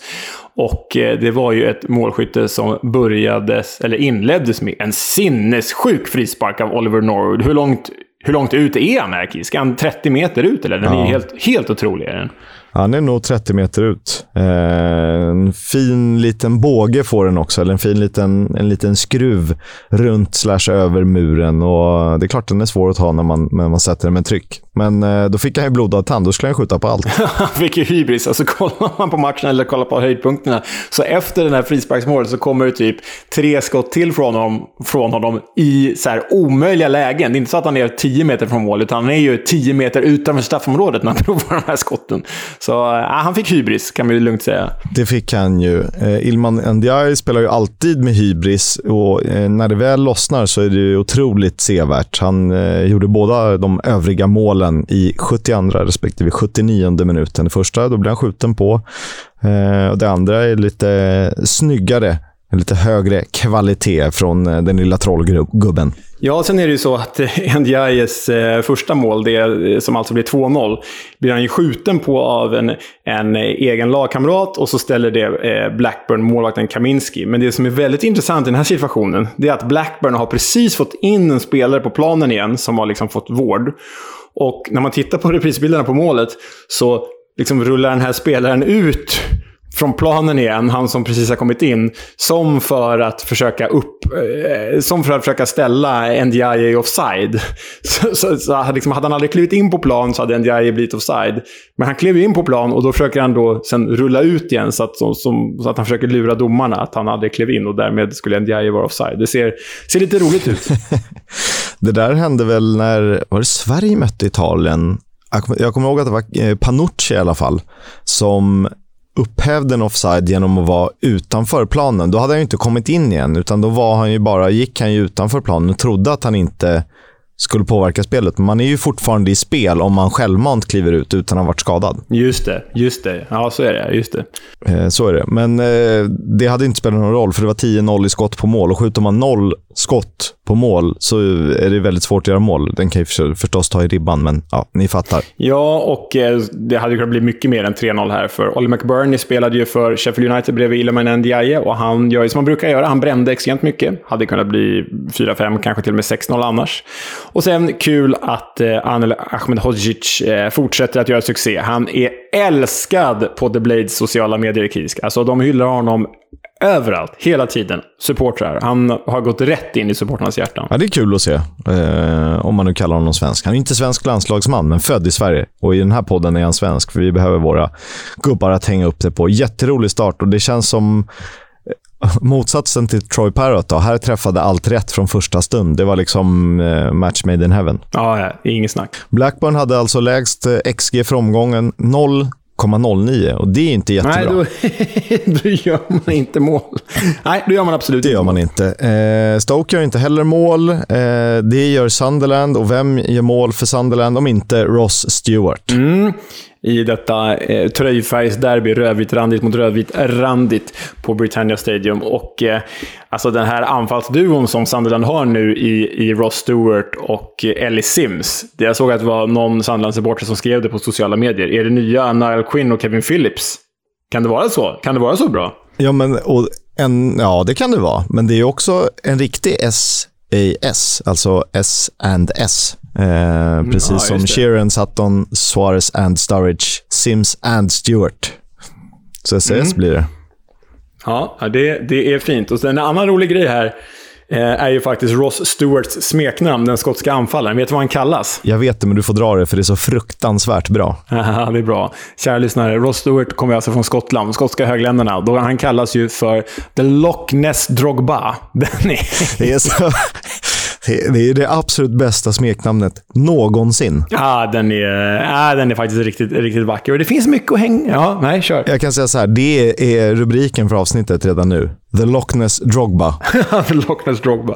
[SPEAKER 2] Och eh, det var ju ett målskytte som började, eller inleddes med en sinnessjuk frispark av Oliver Norwood. Hur långt, hur långt ut är han, Erkis? Ska han 30 meter ut, eller? Den ja. är helt, helt otrolig. Är den.
[SPEAKER 1] Han är nog 30 meter ut. Eh, en fin liten båge får den också, eller en fin liten, en liten skruv runt slash över muren. Och det är klart den är svår att ta när man, när man sätter den med tryck. Men eh, då fick han ju blodad tand. Då skulle han skjuta på allt.
[SPEAKER 2] han fick ju hybris. Alltså kollar man på matchen eller kollar på höjdpunkterna. Så efter den här frisparksmålet så kommer det typ tre skott till från honom, från honom i så här omöjliga lägen. Det är inte så att han är 10 meter från mål, utan han är ju 10 meter utanför straffområdet när han provar de här skotten. Så äh, han fick hybris, kan man ju lugnt säga.
[SPEAKER 1] Det fick han ju. Eh, Ilman Ndiaye spelar ju alltid med hybris och eh, när det väl lossnar så är det ju otroligt sevärt. Han eh, gjorde båda de övriga målen målen i 72 respektive 79 minuten. Det första då blir han skjuten på. Eh, och det andra är lite snyggare en lite högre kvalitet från eh, den lilla trollgubben.
[SPEAKER 2] Ja, sen är det ju så att eh, Ndiayes eh, första mål, det som alltså blir 2-0, blir han ju skjuten på av en, en egen lagkamrat och så ställer det Blackburn målvakten Kaminski. Men det som är väldigt intressant i den här situationen, det är att Blackburn har precis fått in en spelare på planen igen som har liksom fått vård. Och när man tittar på reprisbilderna på målet så liksom rullar den här spelaren ut från planen igen, han som precis har kommit in, som för att försöka upp... Eh, som för att försöka ställa NDI offside. Så, så, så liksom, hade han aldrig klivit in på plan så hade NDI blivit offside. Men han klev in på plan och då försöker han då sen rulla ut igen så att, så, som, så att han försöker lura domarna att han aldrig klev in och därmed skulle NDI vara offside. Det ser, ser lite roligt ut.
[SPEAKER 1] det där hände väl när var det Sverige mötte Italien? Jag kommer ihåg att det var eh, Panucci i alla fall, som upphävde en offside genom att vara utanför planen. Då hade han ju inte kommit in igen, utan då var han ju bara, gick han ju utanför planen och trodde att han inte skulle påverka spelet. Men man är ju fortfarande i spel om man självmant kliver ut utan att ha varit skadad.
[SPEAKER 2] Just det, just det. Ja, så är det. Just det.
[SPEAKER 1] Eh, så är det. Men eh, det hade inte spelat någon roll, för det var 10-0 i skott på mål. Och skjuter man noll skott på mål så är det väldigt svårt att göra mål. Den kan ju förstås ta i ribban, men ja, ni fattar.
[SPEAKER 2] Ja, och eh, det hade kunnat bli mycket mer än 3-0 här. För Ollie McBurney spelade ju för Sheffield United bredvid Ilman Ndiaye och han gör ju som han brukar göra. Han brände extremt mycket. Hade kunnat bli 4-5, kanske till och med 6-0 annars. Och sen kul att eh, Anel Ahmedhodzic eh, fortsätter att göra succé. Han är älskad på The Blades sociala medier i Kisk. Alltså, de hyllar honom överallt, hela tiden. Supportrar. Han har gått rätt in i supportrarnas hjärtan.
[SPEAKER 1] Ja, det är kul att se. Eh, om man nu kallar honom svensk. Han är inte svensk landslagsman, men född i Sverige. Och i den här podden är han svensk, för vi behöver våra gubbar att hänga upp det på. Jätterolig start och det känns som motsatsen till Troy Parrott. Då. Här träffade allt rätt från första stund. Det var liksom eh, match made in heaven.
[SPEAKER 2] Ja, ja, inget snack.
[SPEAKER 1] Blackburn hade alltså lägst XG för omgången. 0,09 och det är inte jättebra.
[SPEAKER 2] Nej, då, då gör man inte mål. Nej, då gör man absolut
[SPEAKER 1] Det gör man inte. Eh, Stoke gör inte heller mål. Eh, det gör Sunderland och vem gör mål för Sunderland om inte Ross Stewart?
[SPEAKER 2] Mm i detta eh, tröjfärgsderby, rödvit-randigt mot rödvit-randigt på Britannia Stadium. Och eh, alltså den här anfallsduon som Sunderland har nu i, i Ross Stewart och Ellie Sims. Jag såg att det var någon Sunderland-supporter som skrev det på sociala medier. Är det nya Niall Quinn och Kevin Phillips? Kan det vara så? Kan det vara så bra?
[SPEAKER 1] Ja, men, och en, ja det kan det vara. Men det är också en riktig SAS, alltså S and S. Eh, precis ja, som Sheeran, Sutton, Suarez and Sturridge, Sims and Stewart. Så SS mm. blir det.
[SPEAKER 2] Ja, det, det är fint. Och sen en annan rolig grej här eh, är ju faktiskt Ross Stewarts smeknamn, den skotska anfallaren. Vet du vad han kallas?
[SPEAKER 1] Jag vet det, men du får dra det för det är så fruktansvärt bra.
[SPEAKER 2] Ja, det är bra. Kära lyssnare, Ross Stewart kommer alltså från Skottland, skotska högländerna. Då han kallas ju för The Loch Ness Drogba. Den är...
[SPEAKER 1] Det är så... Det är det absolut bästa smeknamnet någonsin.
[SPEAKER 2] Ja, den är, ja, den är faktiskt riktigt, riktigt vacker. Och det finns mycket att hänga... Ja, nej, kör.
[SPEAKER 1] Jag kan säga så här, det är rubriken för avsnittet redan nu. The Loch Ness Drogba.
[SPEAKER 2] The Loch Ness Drogba.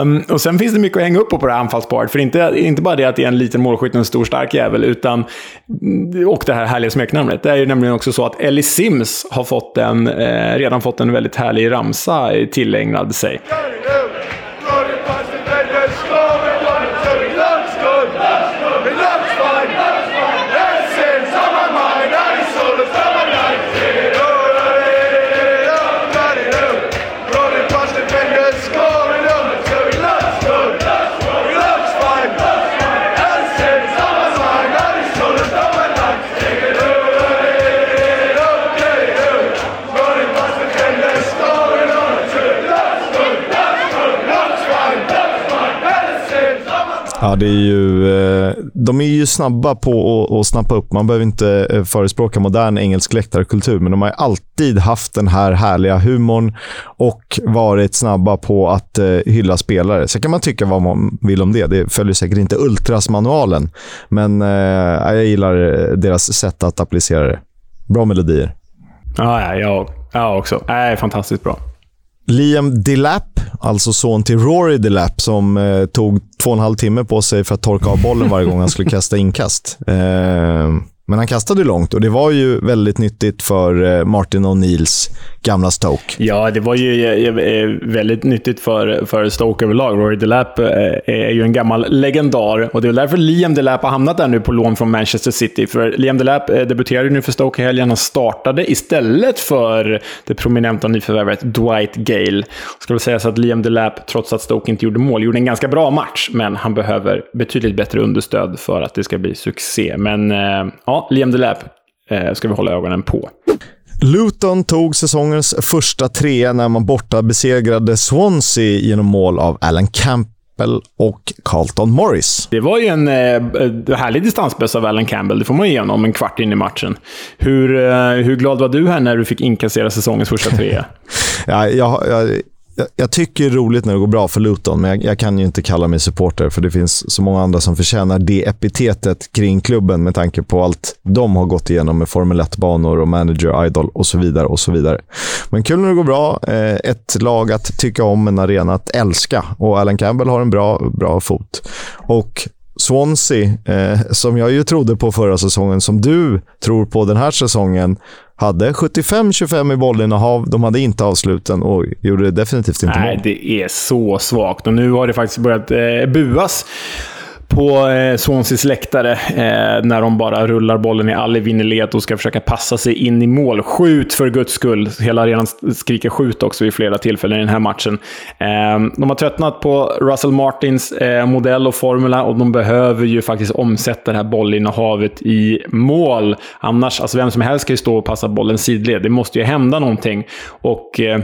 [SPEAKER 2] Um, och sen finns det mycket att hänga upp på på det här anfallsparet. För inte, inte bara det att det är en liten målskytt och en stor stark jävel, utan... Och det här härliga smeknamnet. Det är ju nämligen också så att Ellie Sims har fått en, eh, redan fått en väldigt härlig ramsa tillägnad sig.
[SPEAKER 1] Ja, det är ju, eh, de är ju snabba på att, snappa upp. Man behöver inte eh, förespråka modern engelsk läktarkultur, men de har alltid haft den här härliga humorn och varit snabba på att eh, hylla spelare. Sen kan man tycka vad man vill om det. Det följer säkert inte Ultras-manualen, men jag gillar deras sätt att applicera det. Bra melodier.
[SPEAKER 2] Ja, jag, jag också. Äh, fantastiskt bra.
[SPEAKER 1] Liam Delap, alltså son till Rory Delap, som eh, tog två och en halv timme på sig för att torka av bollen varje gång han skulle kasta inkast. Eh, men han kastade långt och det var ju väldigt nyttigt för eh, Martin O'Neills gamla Stoke.
[SPEAKER 2] Ja, det var ju eh, eh, väldigt nyttigt för, för Stoke överlag. Rory Delap är ju en gammal legendar och det är därför Liam Delap har hamnat där nu på lån från Manchester City. För Liam Delap debuterade nu för Stoke i helgen. Han startade istället för det prominenta nyförvärvet Dwight Gale. Ska väl säga så att Liam Delap, trots att Stoke inte gjorde mål, gjorde en ganska bra match, men han behöver betydligt bättre understöd för att det ska bli succé. Men ja, Liam Delap eh, ska vi hålla ögonen på.
[SPEAKER 1] Luton tog säsongens första trea när man borta besegrade Swansea genom mål av Alan Campbell och Carlton Morris.
[SPEAKER 2] Det var ju en eh, härlig distansbössa av Alan Campbell, det får man igenom en kvart in i matchen. Hur, eh, hur glad var du här när du fick inkassera säsongens första trea?
[SPEAKER 1] ja, jag, jag, jag, jag, tycker det är roligt när det går bra för Luton, men jag, jag, kan ju inte kalla mig supporter för det finns så många andra som förtjänar det epitetet kring klubben med tanke på allt de har gått igenom med Formel 1-banor och manager, idol och så vidare. och så vidare. Men kul när det går bra. Eh, ett lag att tycka om, en arena att älska och Alan Campbell har en bra, bra fot. Och Swansea, eh, som jag ju trodde på förra säsongen, som du tror på den här säsongen, hade 75-25 i bollinnehav. De hade inte avsluten och gjorde definitivt inte
[SPEAKER 2] Nej,
[SPEAKER 1] mål.
[SPEAKER 2] det är så svagt. Och nu har det faktiskt börjat eh, buas på eh, Swanseas läktare eh, när de bara rullar bollen i all evinnerlighet och ska försöka passa sig in i mål. Skjut för guds skull! Hela arenan skriker skjut också vid flera tillfällen i den här matchen. Eh, de har tröttnat på Russell Martins eh, modell och formula och de behöver ju faktiskt omsätta det här bollinnehavet i mål. Annars, alltså vem som helst kan ju stå och passa bollen sidled. Det måste ju hända någonting. Och eh,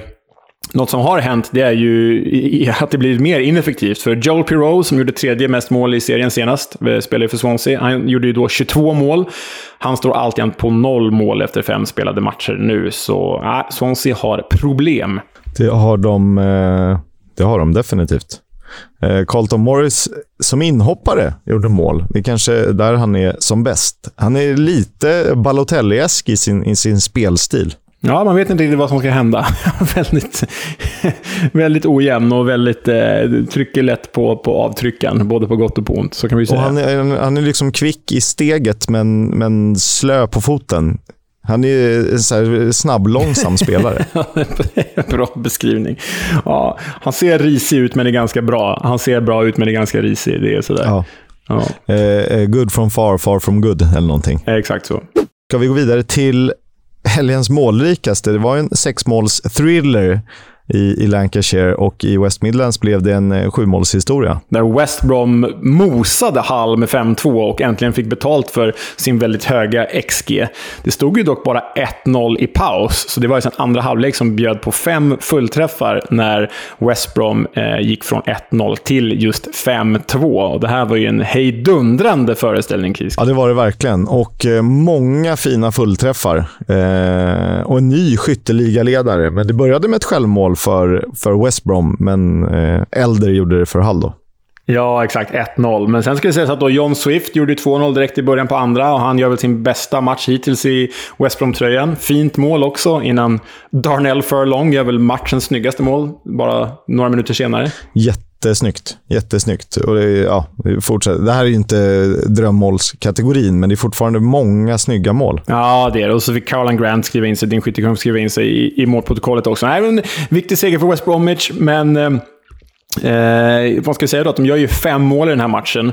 [SPEAKER 2] något som har hänt det är ju att det blir mer ineffektivt. För Joel Pirou, som gjorde tredje mest mål i serien senast, eh, spelade för Swansea. Han gjorde ju då 22 mål. Han står alltjämt på noll mål efter fem spelade matcher nu. Så äh, Swansea har problem.
[SPEAKER 1] Det har de, eh, det har de definitivt. Eh, Carlton Morris som inhoppare gjorde mål. Det är kanske där han är som bäst. Han är lite Balotelli-esk i sin, i sin spelstil.
[SPEAKER 2] Ja, man vet inte riktigt vad som ska hända. väldigt, väldigt ojämn och väldigt, eh, trycker lätt på, på avtryckaren, både på gott och på ont. Så kan vi säga.
[SPEAKER 1] han, är, han är liksom kvick i steget, men, men slö på foten. Han är en så snabb, långsam spelare.
[SPEAKER 2] bra beskrivning. Ja, han ser risig ut, men är ganska bra. Han ser bra ut, men är ganska risig. Det är sådär. Ja.
[SPEAKER 1] Ja. Eh, good from far, far from good, eller någonting.
[SPEAKER 2] Exakt så.
[SPEAKER 1] Ska vi gå vidare till helgens målrikaste. Det var en sexmåls-thriller i, i Lancashire och i West Midlands blev det en eh, sjumålshistoria.
[SPEAKER 2] Där West Brom mosade Hall med 5-2 och äntligen fick betalt för sin väldigt höga XG. Det stod ju dock bara 1-0 i paus, så det var ju en andra halvlek som bjöd på fem fullträffar när West Brom eh, gick från 1-0 till just 5-2. det här var ju en hejdundrande föreställning, Kisk.
[SPEAKER 1] Ja, det var det verkligen. Och eh, många fina fullträffar. Eh, och en ny skytteligaledare. Men det började med ett självmål för, för West Brom, men eh, Elder gjorde det för Hull då.
[SPEAKER 2] Ja, exakt. 1-0. Men sen ska det sägas att då John Swift gjorde 2-0 direkt i början på andra och han gör väl sin bästa match hittills i West Brom-tröjan. Fint mål också innan Darnell Furlong gör väl matchens snyggaste mål bara några minuter senare.
[SPEAKER 1] Jättesnyggt. Jättesnyggt. Och det, ja, fortsätter. det här är ju inte drömmålskategorin, men det är fortfarande många snygga mål.
[SPEAKER 2] Ja, det är det. Och så fick Caroline Grant skriva in sig, din skyttekung skriva in sig i, i målprotokollet också. Även viktig seger för West Bromwich, men eh, Eh, vad ska jag säga då? Att de gör ju fem mål i den här matchen.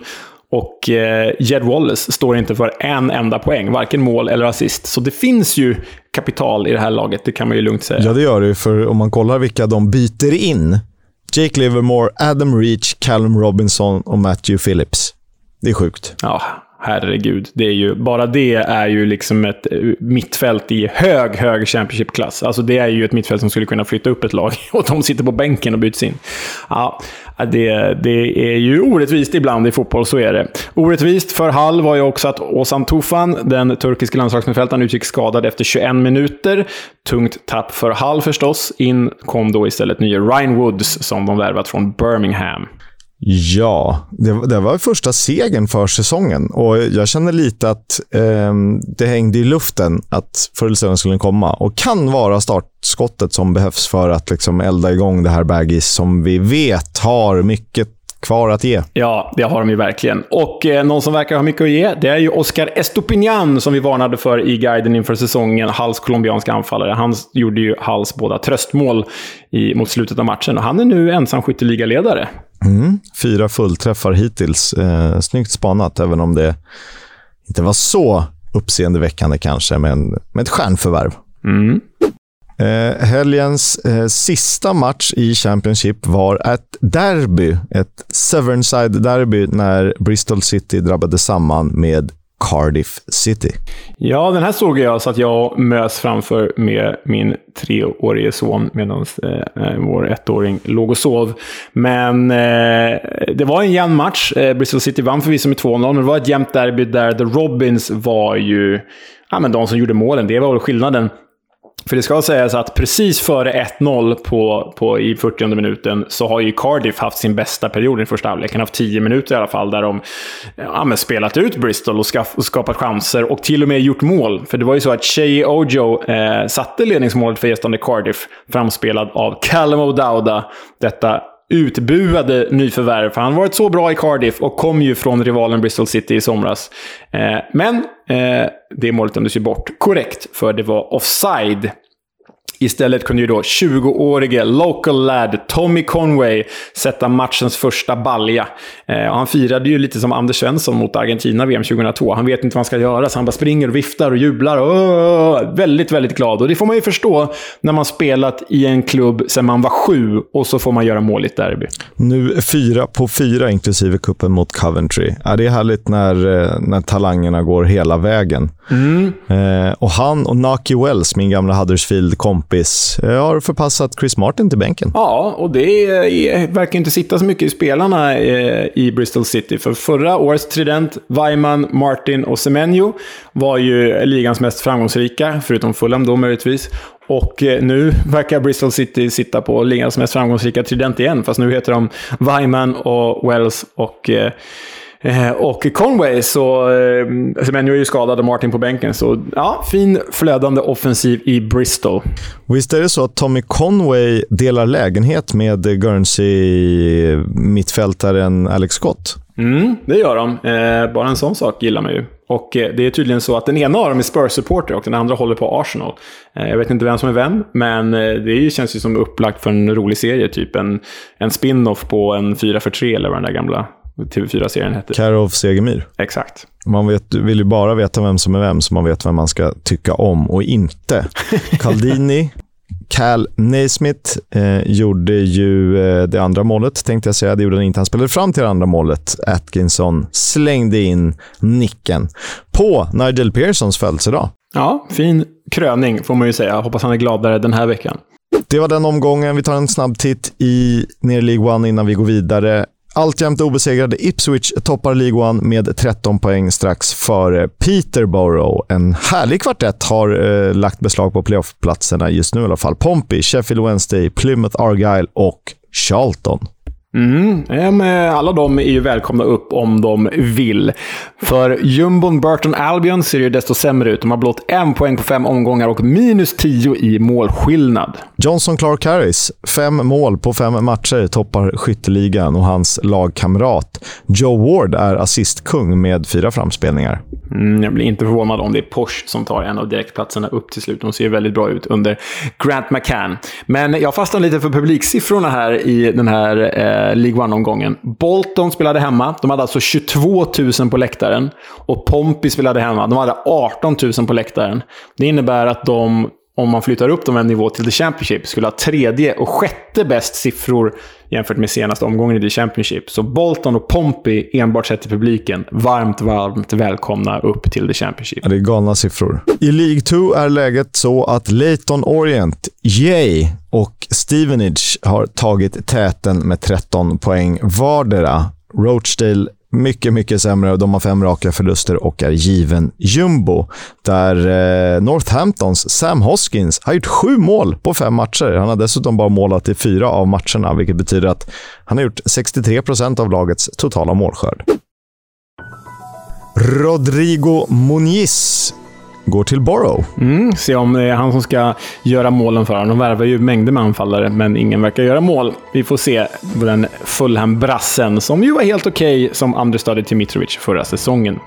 [SPEAKER 2] Och eh, Jed Wallace står inte för en enda poäng, varken mål eller assist. Så det finns ju kapital i det här laget, det kan man ju lugnt säga.
[SPEAKER 1] Ja, det gör det För om man kollar vilka de byter in. Jake Livermore, Adam Reach, Callum Robinson och Matthew Phillips. Det är sjukt.
[SPEAKER 2] Ja, herregud. Det är ju, bara det är ju liksom ett eh, mittfält i hög, hög Championship-klass. Alltså det är ju ett mittfält som skulle kunna flytta upp ett lag och de sitter på bänken och byts in. Ja, det, det är ju orättvist ibland i fotboll, så är det. Orättvist för Hall var ju också att Ozan Tufan, den turkiska landslagsmittfältaren, utgick skadad efter 21 minuter. Tungt tapp för Hall förstås. In kom då istället nya Ryan Woods, som de värvat från Birmingham.
[SPEAKER 1] Ja, det, det, var första segern för säsongen och jag känner lite att eh, det hängde i luften att förr eller senare skulle komma och kan vara startskottet som behövs för att liksom elda igång det här Baggis som vi vet har mycket kvar att ge.
[SPEAKER 2] Ja, det har de ju verkligen. Och eh, någon som verkar ha mycket att ge, det är ju Oscar Estopinan som vi varnade för i guiden inför säsongen. Halls colombianska anfallare. Han gjorde ju Halls båda tröstmål i, mot slutet av matchen. Och han är nu ensam skytteligaledare.
[SPEAKER 1] Mm, fyra fullträffar hittills. Eh, snyggt spanat, även om det inte var så uppseendeväckande kanske, men med ett stjärnförvärv.
[SPEAKER 2] Mm.
[SPEAKER 1] Eh, helgens eh, sista match i Championship var ett derby, ett Severnside-derby när Bristol City drabbade samman med Cardiff City.
[SPEAKER 2] Ja, den här såg jag så att jag mös framför med min treårige son medan eh, vår ettåring låg och sov. Men eh, det var en jämn match. Eh, Bristol City vann förvisso med 2-0, men det var ett jämnt derby där The Robins var ju ja, men de som gjorde målen. Det var väl skillnaden. För det ska sägas att precis före 1-0 på, på, i 40 minuten så har ju Cardiff haft sin bästa period i första halvlek. Han har haft 10 minuter i alla fall där de ja, spelat ut Bristol och, skaff, och, skapat chanser och till och med gjort mål. För det var ju så att Shea Ojo eh, satte ledningsmålet för gästande Cardiff, framspelad av Callum O'Dowda. Detta utbuade nyförvärv. För han har varit så bra i Cardiff och kom ju från rivalen Bristol City i somras. Eh, men eh, det målet dömdes ju bort korrekt, för det var offside. Istället kunde ju då 20-årige local lad Tommy Conway sätta matchens första balja. Eh, han firade ju lite som Anders Svensson mot Argentina VM 2002. Han vet inte vad han ska göra, så han bara springer och viftar och jublar. Och, väldigt, väldigt glad. Och det får man ju förstå när man spelat i en klubb sedan man var sju och så får man göra mål i ett derby.
[SPEAKER 1] Nu fyra på fyra, inklusive kuppen mot Coventry. Ja, det är härligt när, eh, när talangerna går hela vägen. Mm. Eh, och han och Naki Wells, min gamla Huddersfield-kompis, kompis eh, har förpassat Chris Martin till bänken.
[SPEAKER 2] Ja, och det är, verkar inte sitta så mycket i spelarna eh, i Bristol City. För förra årets trident, Weimann, Martin och Semenyo, var ju ligans mest framgångsrika, förutom Fulham då möjligtvis. Och eh, nu verkar Bristol City sitta på ligans mest framgångsrika trident igen, fast nu heter de Weimann och Wells och Eh, och Conway, så, eh, Semenyo är ju skadad och Martin på bänken. Så ja, fin flödande offensiv i Bristol.
[SPEAKER 1] Visst är det så att Tommy Conway delar lägenhet med Guernsey-mittfältaren Alex Scott?
[SPEAKER 2] Mm, det gör de. Eh, bara en sån sak gillar man ju. Och eh, det är tydligen så att den ena av dem är Spurs-supporter och den andra håller på Arsenal. Eh, jag vet inte vem som är vem, men eh, det känns ju som upplagt för en rolig serie. Typ en, en spin-off på en 4 för 3 eller vad den där gamla TV4-serien hette.
[SPEAKER 1] Care of Segemyhr.
[SPEAKER 2] Exakt.
[SPEAKER 1] Man vet, vill ju bara veta vem som är vem, så man vet vem man ska tycka om och inte. Caldini, Cal Naismith eh, gjorde ju eh, det andra målet, tänkte jag säga. Det gjorde han inte. Han spelade fram till det andra målet. Atkinson slängde in nicken på Nigel Pearsons födelsedag.
[SPEAKER 2] Ja, fin kröning får man ju säga. Hoppas han är gladare den här veckan.
[SPEAKER 1] Det var den omgången. Vi tar en snabb titt i ner League One innan vi går vidare. Alltjämt obesegrade Ipswich toppar League One med 13 poäng strax före Peterborough. En härlig kvartett har eh, lagt beslag på playoffplatserna just nu i alla fall. Pompey, Sheffield Wednesday, Plymouth Argyle och Charlton.
[SPEAKER 2] Mm, alla de är ju välkomna upp om de vill. För jumbon Burton Albion ser ju desto sämre ut. De har blott en poäng på fem omgångar och minus tio i målskillnad.
[SPEAKER 1] Johnson Clark Harris, fem mål på fem matcher, toppar skytteligan och hans lagkamrat Joe Ward är assistkung med fyra framspelningar.
[SPEAKER 2] Mm, jag blir inte förvånad om det är Porsche som tar en av direktplatserna upp till slut. De ser väldigt bra ut under Grant McCann. Men jag fastnar lite för publiksiffrorna här i den här eh, Eh, League One-omgången. Bolton spelade hemma. De hade alltså 22 000 på läktaren. Och Pompey spelade hemma. De hade 18 000 på läktaren. Det innebär att de om man flyttar upp dem en nivå till The Championship, skulle ha tredje och sjätte bäst siffror jämfört med senaste omgången i The Championship. Så Bolton och Pompey, enbart sett till publiken, varmt, varmt välkomna upp till The Championship.
[SPEAKER 1] Ja, det är galna siffror. I League 2 är läget så att Leighton Orient, Yay och Stevenage har tagit täten med 13 poäng vardera. Rochdale mycket, mycket sämre. De har fem raka förluster och är given jumbo. Där eh, Northamptons Sam Hoskins har gjort sju mål på fem matcher. Han har dessutom bara målat i fyra av matcherna, vilket betyder att han har gjort 63 procent av lagets totala målskörd. Rodrigo Muniz går till Borough.
[SPEAKER 2] Mm, se om det är han som ska göra målen för honom. De värvar ju mängder med anfallare, men ingen verkar göra mål. Vi får se den Fulham-brassen, som ju var helt okej okay, som understudy till Mitrovic förra säsongen.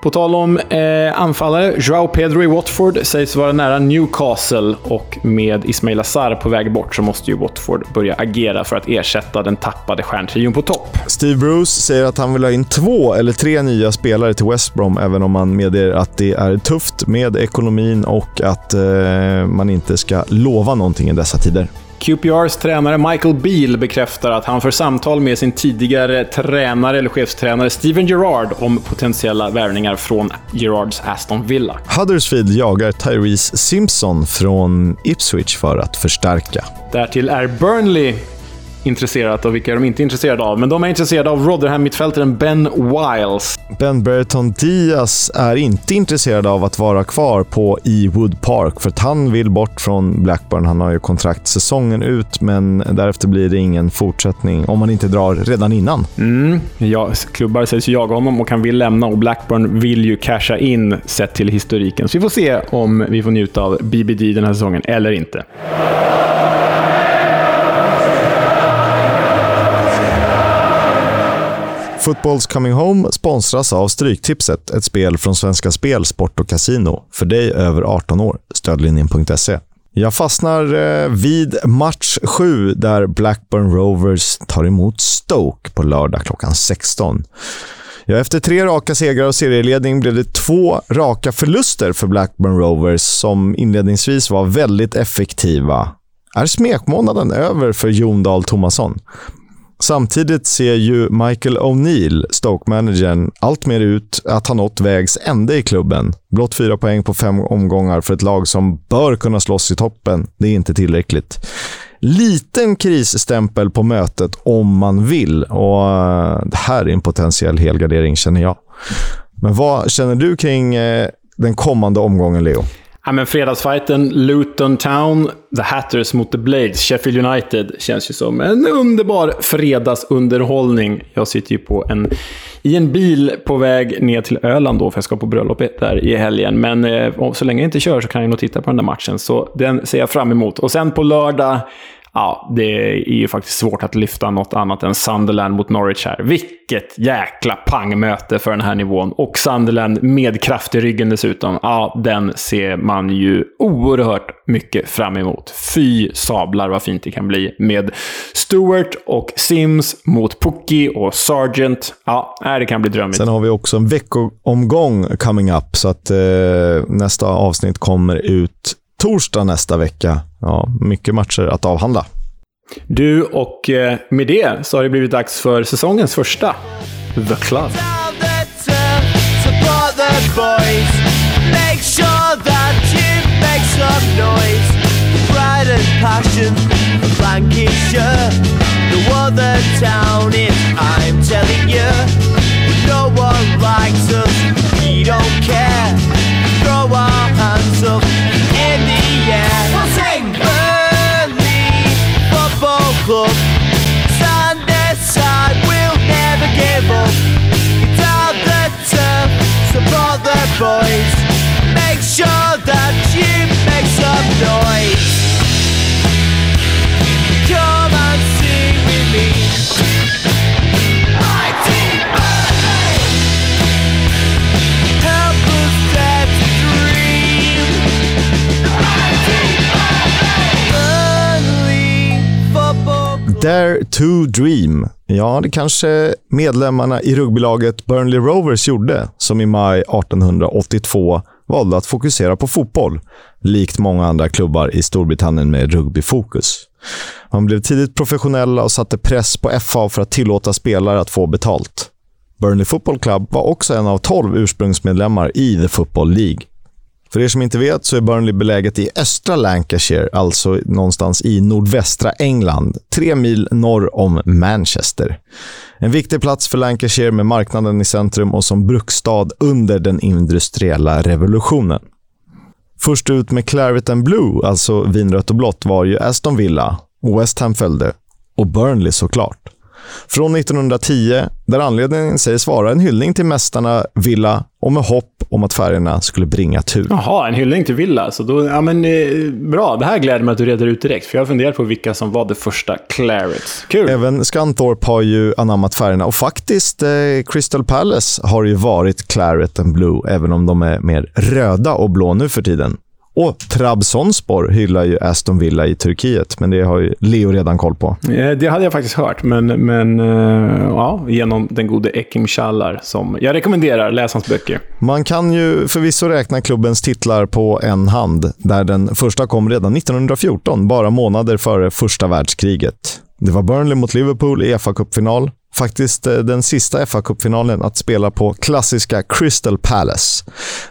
[SPEAKER 2] På tal om eh, anfallare, Joao Pedro i Watford sägs vara nära Newcastle och med Ismail Azar på väg bort så måste ju Watford börja agera för att ersätta den tappade stjärntrion på topp.
[SPEAKER 1] Steve Bruce säger att han vill ha in två eller tre nya spelare till West Brom, även om han medger att det är tufft med ekonomin och att eh, man inte ska lova någonting i dessa tider.
[SPEAKER 2] QPRs tränare Michael Beale bekräftar att han för samtal med sin tidigare tränare, eller chefstränare, Steven Gerrard om potentiella värvningar från Gerards Aston Villa.
[SPEAKER 1] Huddersfield jagar Tyrese Simpson från Ipswich för att förstärka.
[SPEAKER 2] Därtill är Burnley intresserat och vilka är de inte intresserade av. Men de är intresserade av Rotherham-mittfältaren Ben Wiles.
[SPEAKER 1] Ben Berton Diaz är inte intresserad av att vara kvar på Ewood Park för att han vill bort från Blackburn. Han har ju kontrakt säsongen ut, men därefter blir det ingen fortsättning om han inte drar redan innan.
[SPEAKER 2] Mm, ja, klubbar sägs ju jaga honom och han vill lämna och Blackburn vill ju casha in sett till historiken. Så vi får se om vi får njuta av BBD den här säsongen eller inte.
[SPEAKER 1] Footballs Coming Home sponsras av Stryktipset, ett spel från Svenska Spel, Sport och Casino. För dig över 18 år. Stödlinjen.se. Jag fastnar eh, vid match 7 där Blackburn Rovers tar emot Stoke på lördag klockan 16. Ja, efter tre raka segrar och serieledning blev det två raka förluster för Blackburn Rovers som inledningsvis var väldigt effektiva. Är smekmånaden över för Jon Dahl Tomasson? Samtidigt ser ju Michael O'Neill, Stoke-managern, allt mer ut att ha nått vägs ände i klubben. Blott fyra poäng på fem omgångar för ett lag som bör kunna slåss i toppen. Det är inte tillräckligt. Liten krisstämpel på mötet om man vill och eh, det här är en potentiell helgardering känner jag. Men vad känner du kring eh, den kommande omgången, Leo?
[SPEAKER 2] Ja, men fredagsfighten Luton Town, The Hatters mot The Blades, Sheffield United, känns ju som en underbar fredagsunderhållning. Jag sitter ju på en, i en bil på väg ner till Öland då, för jag ska på bröllopet där i helgen. Men eh, så länge jag inte kör så kan jag nog titta på den där matchen, så den ser jag fram emot. Och sen på lördag ja, det är ju faktiskt svårt att lyfta något annat än Sunderland mot Norwich här. Vilket jäkla pangmöte för den här nivån. Och Sunderland med kraft i ryggen dessutom. Ja, den ser man ju oerhört mycket fram emot. Fy sablar vad fint det kan bli med Stewart och Sims mot Pookie och Sargent. Ja, det kan bli drömmigt.
[SPEAKER 1] Sen har vi också en veckoomgång coming up, så att eh, nästa avsnitt kommer ut torsdag nästa vecka. Ja, mycket matcher att avhandla.
[SPEAKER 2] Du, och eh, med det så har det blivit dags för säsongens första The Club. No one likes us, we don't care. Throw our hands up. Give up. It's all the turf, support the boys. Make sure that you make some noise. Come and sing with me.
[SPEAKER 1] Dare to Dream. Ja, det kanske medlemmarna i rugbylaget Burnley Rovers gjorde, som i maj 1882 valde att fokusera på fotboll, likt många andra klubbar i Storbritannien med rugbyfokus. Man blev tidigt professionella och satte press på FA för att tillåta spelare att få betalt. Burnley Football Club var också en av tolv ursprungsmedlemmar i The Football League. För er som inte vet så är Burnley beläget i östra Lancashire, alltså någonstans i nordvästra England, tre mil norr om Manchester. En viktig plats för Lancashire med marknaden i centrum och som bruksstad under den industriella revolutionen. Först ut med Claret and Blue, alltså vinrött och blått, var ju Aston Villa och West Ham följde. Och Burnley såklart från 1910, där anledningen sägs vara en hyllning till mästarna Villa och med hopp om att färgerna skulle bringa tur.
[SPEAKER 2] Jaha, en hyllning till Villa. Så då, ja, men, eh, bra, det här gläder mig att du reder ut direkt, för jag har funderat på vilka som var det första Clarets. Kul!
[SPEAKER 1] Även Scanthorpe har ju anammat färgerna och faktiskt eh, Crystal Palace har ju varit Claret and Blue, även om de är mer röda och blå nu för tiden. Och Trabzonspor hyllar ju Aston Villa i Turkiet, men det har ju Leo redan koll på.
[SPEAKER 2] Eh, Det hade jag faktiskt hört, men, men eh, ja, genom den gode Ekim Çallar som jag rekommenderar. Läs hans böcker.
[SPEAKER 1] Man kan ju förvisso räkna klubbens titlar på en hand, där den första kom redan 1914, bara månader före första världskriget. Det var Burnley mot Liverpool i FA-cupfinal. Faktiskt eh, den sista FA-cupfinalen att spela på klassiska Crystal Palace.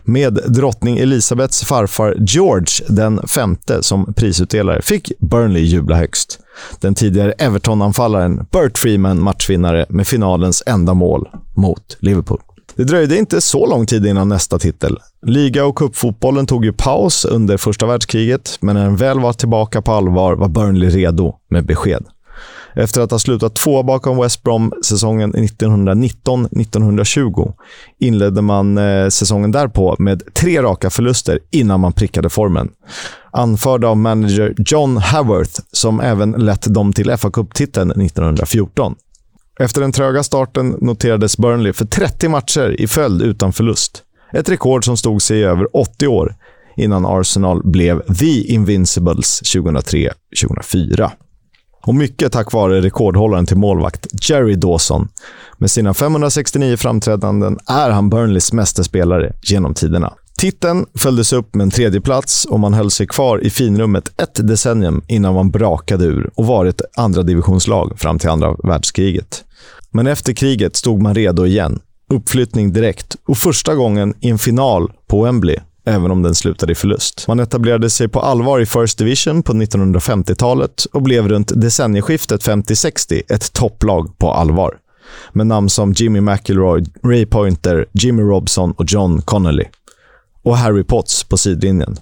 [SPEAKER 1] Med drottning Elisabeths farfar George den femte som prisutdelare fick Burnley jubla högst. Den tidigare Everton-anfallaren Bert Freeman matchvinnare med finalens enda mål mot Liverpool. Det dröjde inte så lång tid innan nästa titel. Liga och cupfotbollen tog ju paus under första världskriget, men när den väl var tillbaka på allvar var Burnley redo med besked. Efter att ha slutat två bakom West Brom säsongen 1919-1920 inledde man eh, säsongen därpå med tre raka förluster innan man prickade formen. Anförd av manager John Haworth, som även lett dem till fa Cup-titeln 1914. Efter den tröga starten noterades Burnley för 30 matcher i följd utan förlust. Ett rekord som stod sig i över 80 år innan Arsenal blev The Invincibles 2003-2004. Och mycket tack vare rekordhållaren till målvakt Jerry Dawson. Med sina 569 framträdanden är han Burnleys mästerspelare genom tiderna. Titeln följdes upp med en tredje plats och man höll sig kvar i finrummet ett decennium innan man brakade ur och var ett andra divisionslag fram till andra världskriget. Men efter kriget stod man redo igen. Uppflyttning direkt och första gången i en final på Wembley även om den slutade i förlust. Man etablerade sig på allvar i First Division på 1950-talet och blev runt decennieskiftet 50-60 ett topplag på allvar. Med namn som Jimmy McIlroy, Ray Pointer, Jimmy Robson och John Connolly. Och Harry Potts på sidlinjen.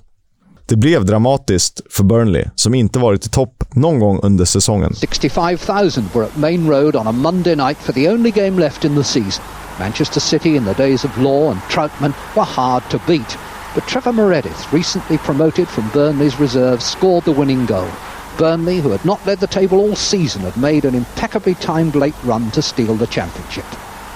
[SPEAKER 1] Det blev dramatiskt för Burnley, som inte varit i topp någon gång under säsongen.
[SPEAKER 3] 65,000 were at Main Road on a Monday night for the only game left in the season. Manchester City in the days of Law and Troutman were hard to beat. But Trevor Meredith, recently promoted from Burnley's reserves, scored the winning goal. Burnley, who had not led the table all season, had made an impeccably timed late run to steal the championship.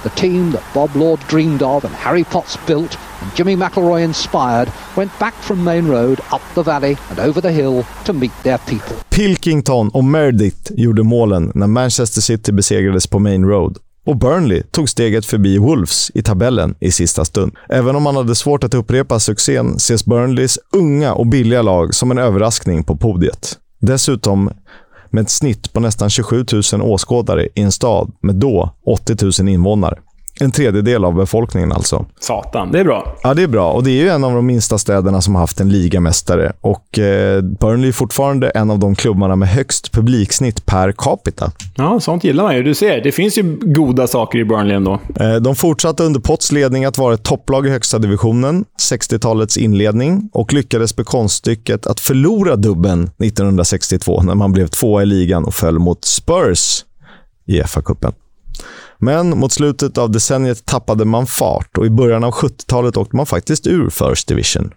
[SPEAKER 3] The team that Bob Lord dreamed of and Harry Potts built and Jimmy McElroy inspired went back from Main Road, up the valley and over the hill to meet their people.
[SPEAKER 1] Pilkington och Meredith gjorde målen när Manchester City besegrades på Main Road. Och Burnley tog steget förbi Wolves i tabellen i sista stund. Även om man hade svårt att upprepa succén ses Burnleys unga och billiga lag som en överraskning på podiet. Dessutom med ett snitt på nästan 27 000 åskådare i en stad med då 80 000 invånare. En tredjedel av befolkningen alltså.
[SPEAKER 2] Satan, det är bra.
[SPEAKER 1] Ja, det är bra. Och det är ju en av de minsta städerna som har haft en ligamästare. Och eh, Burnley är fortfarande en av de klubbarna med högst publiksnitt per capita.
[SPEAKER 2] Ja, sånt gillar man ju. Du ser, det finns ju goda saker i Burnley ändå.
[SPEAKER 1] Eh, de fortsatte under Potts ledning att vara ett topplag i högsta divisionen, 60-talets inledning, och lyckades med konststycket att förlora dubben 1962 när man blev tvåa i ligan och föll mot Spurs i FA-cupen. Men mot slutet av decenniet tappade man fart och i början av 70-talet åkte man faktiskt ur First Division.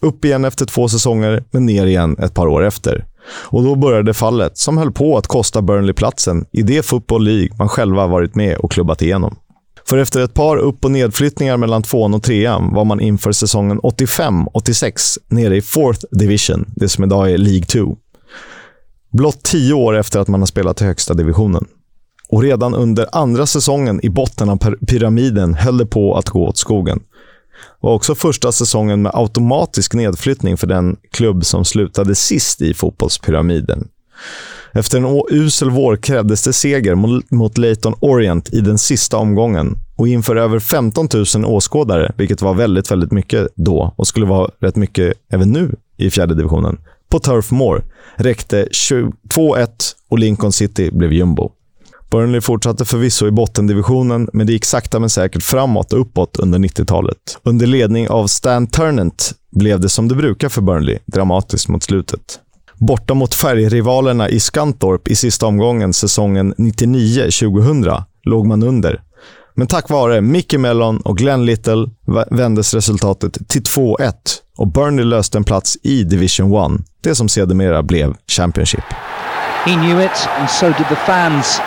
[SPEAKER 1] Upp igen efter två säsonger, men ner igen ett par år efter. Och då började fallet som höll på att kosta Burnley platsen i det Football League man själva varit med och klubbat igenom. För efter ett par upp och nedflyttningar mellan tvåan och trean var man inför säsongen 85-86 nere i Fourth Division, det som idag är League 2. Blott tio år efter att man har spelat i högsta divisionen. Och redan under andra säsongen i botten av pyramiden höll det på att gå åt skogen. Det var också första säsongen med automatisk nedflyttning för den klubb som slutade sist i fotbollspyramiden. Efter en usel vår krävdes det seger mot Leighton Orient i den sista omgången och inför över 15 000 åskådare, vilket var väldigt, väldigt mycket då och skulle vara rätt mycket även nu i fjärde divisionen, på Turf Moor räckte 2-1 och Lincoln City blev jumbo. Burnley fortsatte förvisso i bottendivisionen, men det gick sakta men säkert framåt och uppåt under 90-talet. Under ledning av Stan Turnant blev det som det brukar för Burnley, dramatiskt mot slutet. Borta mot färgrivalerna i Skantorp i sista omgången säsongen 99-2000 låg man under. Men tack vare Mickey Mellon och Glenn Little vändes resultatet till 2-1 och Burnley löste en plats i Division 1, det som sedermera blev Championship.
[SPEAKER 3] He knew it and so did the fans.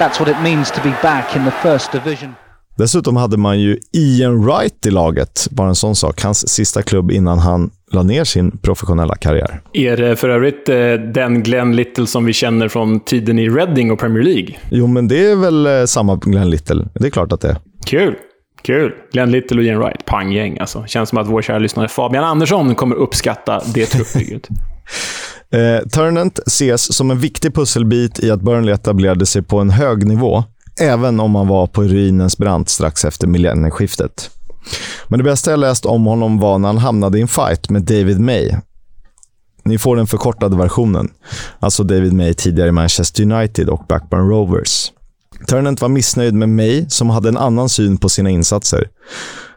[SPEAKER 3] That's what it means to be back in the first division.
[SPEAKER 1] Dessutom hade man ju Ian Wright i laget, bara en sån sak. Hans sista klubb innan han la ner sin professionella karriär.
[SPEAKER 2] Är det för övrigt eh, den Glenn Little som vi känner från tiden i Reading och Premier League?
[SPEAKER 1] Jo, men det är väl eh, samma Glenn Little. Det är klart att det är.
[SPEAKER 2] Kul! Kul! Glenn Little och Ian Wright. Panggäng alltså. Känns som att vår kära lyssnare Fabian Andersson kommer uppskatta det truppbygget.
[SPEAKER 1] eh, Turnant ses som en viktig pusselbit i att Burnley etablerade sig på en hög nivå även om han var på ruinens brant strax efter millennieskiftet. Men det bästa jag läst om honom var när han hamnade i en fight med David May. Ni får den förkortade versionen. Alltså David May tidigare i Manchester United och Blackburn Rovers. Turnant var missnöjd med May, som hade en annan syn på sina insatser.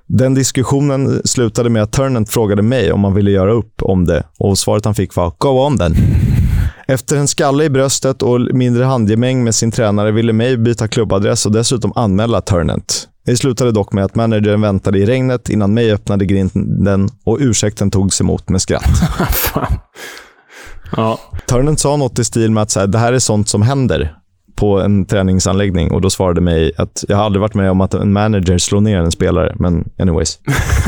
[SPEAKER 1] Den diskussionen slutade med att Turnant frågade mig om han ville göra upp om det och svaret han fick var “Go on then”. Efter en skalle i bröstet och mindre handgemäng med sin tränare ville May byta klubbadress och dessutom anmäla Turnant. Det slutade dock med att managern väntade i regnet innan May öppnade grinden och ursäkten togs emot med skratt. ja. Turnant sa något i stil med att så här, det här är sånt som händer på en träningsanläggning och då svarade mig att jag har aldrig varit med om att en manager slår ner en spelare, men anyways.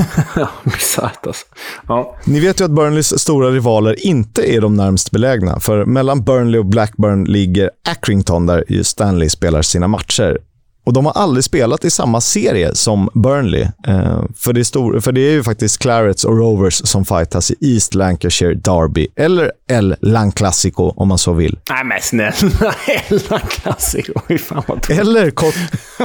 [SPEAKER 2] bisarrt alltså. Ja.
[SPEAKER 1] Ni vet ju att Burnleys stora rivaler inte är de närmst belägna, för mellan Burnley och Blackburn ligger Accrington där Stanley spelar sina matcher. Och De har aldrig spelat i samma serie som Burnley. Eh, för, det är stor, för det är ju faktiskt Clarets och Rovers som fightas i East Lancashire Derby. Eller El Lanclassico om man så vill.
[SPEAKER 2] Nej men snälla, El Lanclassico. Fan vad
[SPEAKER 1] Eller Cot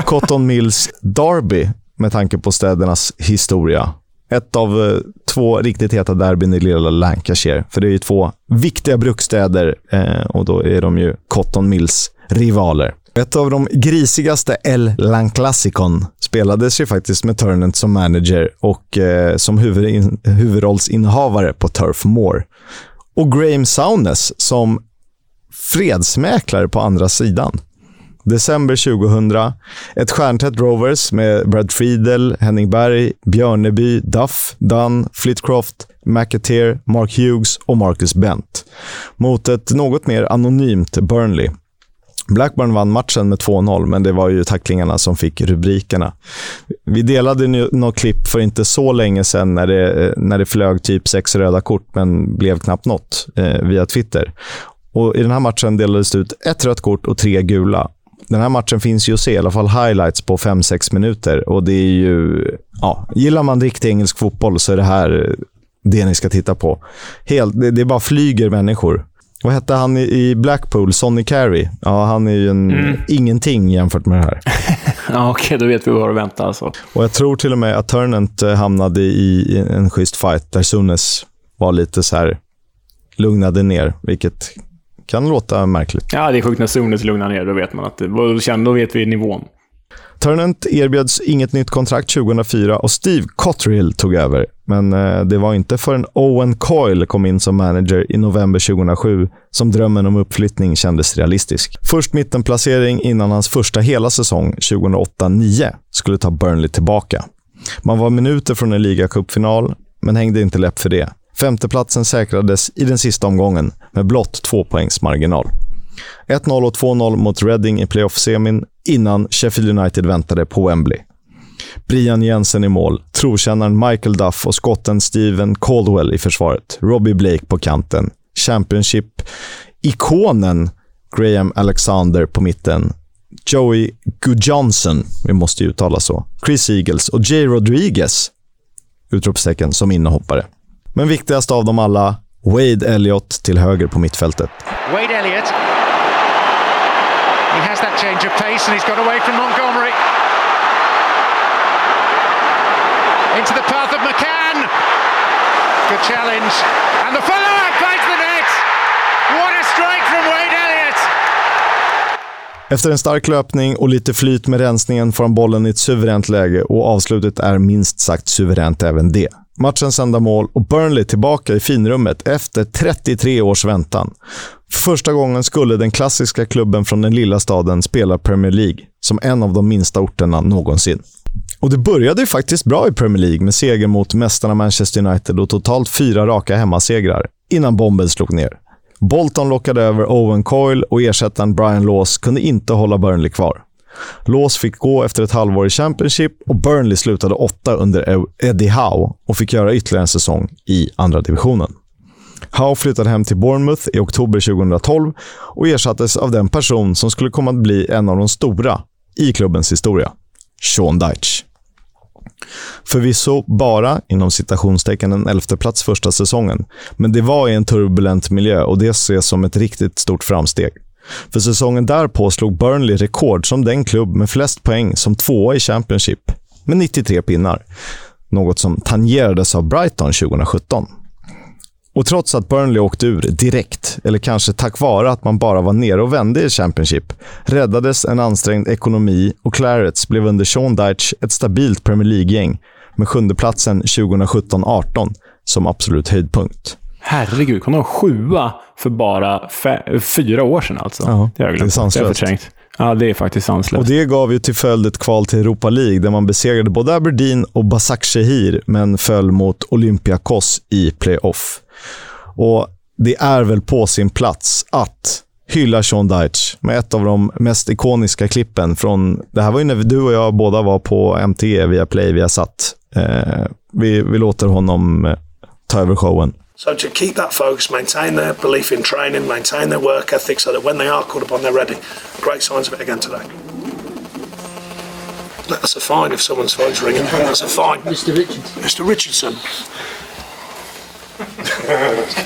[SPEAKER 1] Cotton Mills Derby, med tanke på städernas historia. Ett av eh, två riktigt heta derbyn i lilla Lancashire. För det är ju två viktiga bruksstäder eh, och då är de ju Cotton Mills rivaler. Ett av de grisigaste El Lanclassicon spelades ju faktiskt med Turnant som manager och eh, som huvudin, huvudrollsinnehavare på Turf Moor. Och Graham Souness som fredsmäklare på andra sidan. December 2000. Ett stjärntätt Rovers med Brad Friedel, Henning Berg, Björneby, Duff, Dunn, Flitcroft, McAteer, Mark Hughes och Marcus Bent. Mot ett något mer anonymt Burnley. Blackburn vann matchen med 2-0, men det var ju tacklingarna som fick rubrikerna. Vi delade något klipp för inte så länge sedan när det, när det flög typ sex röda kort, men blev knappt något eh, via Twitter. Och I den här matchen delades det ut ett rött kort och tre gula. Den här matchen finns ju att se, i alla fall highlights på 5-6 minuter. Och det är ju... Ja, gillar man riktig engelsk fotboll så är det här det ni ska titta på. Helt, det, det bara flyger människor. Vad hette han i Blackpool? Sonny Carey? Ja, han är ju en mm. ingenting jämfört med det här.
[SPEAKER 2] ja, okej, okay, då vet vi vad att vänta. Alltså.
[SPEAKER 1] Och jag tror till och med att Turnant eh, hamnade i en schysst fight där Sunes var lite så här lugnade ner, vilket kan låta märkligt.
[SPEAKER 2] Ja, det är sjukt när Sunes lugnar ner. Då vet man att det, då vet vi nivån.
[SPEAKER 1] Turnant erbjöds inget nytt kontrakt 2004 och Steve Cotterill tog över. Men eh, det var inte förrän Owen Coyle kom in som manager i november 2007 som drömmen om uppflyttning kändes realistisk. Först mittenplacering innan hans första hela säsong 2008-9 skulle ta Burnley tillbaka. Man var minuter från en ligacupfinal, men hängde inte läpp för det. Femteplatsen säkrades i den sista omgången med blott två poängs marginal. 1-0 och 2-0 mot Reading i playoff-semin innan Sheffield United väntade på Wembley. Brian Jensen i mål, trotjänaren Michael Duff och skotten Steven Caldwell i försvaret. Robbie Blake på kanten. Championship-ikonen Graham Alexander på mitten. Joey Gudjonsson, vi måste ju uttala så. Chris Eagles och Jay Rodriguez, utropstecken, som innehoppare. Men viktigast av dem alla, Wade Elliott till höger på mittfältet. Wade Elliott That change of pace and he's got away from Montgomery. Into the path of McCann. Good challenge. And the follow-up Efter en stark löpning och lite flyt med rensningen får han bollen i ett suveränt läge och avslutet är minst sagt suveränt även det. Matchens enda mål och Burnley tillbaka i finrummet efter 33 års väntan. För första gången skulle den klassiska klubben från den lilla staden spela Premier League, som en av de minsta orterna någonsin. Och det började ju faktiskt bra i Premier League med seger mot mästarna Manchester United och totalt fyra raka hemmasegrar, innan bomben slog ner. Bolton lockade över Owen Coyle och ersättaren Brian Laws kunde inte hålla Burnley kvar. Laws fick gå efter ett halvår i Championship och Burnley slutade åtta under Eddie Howe och fick göra ytterligare en säsong i andra divisionen. Howe flyttade hem till Bournemouth i oktober 2012 och ersattes av den person som skulle komma att bli en av de stora i klubbens historia, Sean Dyche. Förvisso bara, inom citationstecken, en elfteplats första säsongen, men det var i en turbulent miljö och det ses som ett riktigt stort framsteg. För säsongen därpå slog Burnley rekord som den klubb med flest poäng som tvåa i Championship, med 93 pinnar. Något som tangerades av Brighton 2017. Och trots att Burnley åkte ur direkt, eller kanske tack vare att man bara var nere och vände i Championship, räddades en ansträngd ekonomi och Clarets blev under Sean Dyche ett stabilt Premier League-gäng med sjundeplatsen 2017-18 som absolut höjdpunkt.
[SPEAKER 2] Herregud, kom de sjua för bara fyra år sedan alltså?
[SPEAKER 1] Ja, det, det är sanslöst.
[SPEAKER 2] Ja, det är faktiskt sanslöst.
[SPEAKER 1] Och det gav ju till följd ett kval till Europa League där man besegrade både Aberdeen och Basak Shehir, men föll mot Olympiakos i playoff. Och det är väl på sin plats att hylla Sean Deitch med ett av de mest ikoniska klippen från... Det här var ju när du och jag båda var på MTE via Play, via satt. Eh, vi, vi låter honom eh, ta över showen.
[SPEAKER 4] So to keep that focus, maintain their belief in training, maintain their work ethic so that when they are called upon they're ready. Great signs of it again today. That's a fine if someone's phone's ringing. That's a fine.
[SPEAKER 5] Mr. Richardson.
[SPEAKER 4] Mr. Richardson.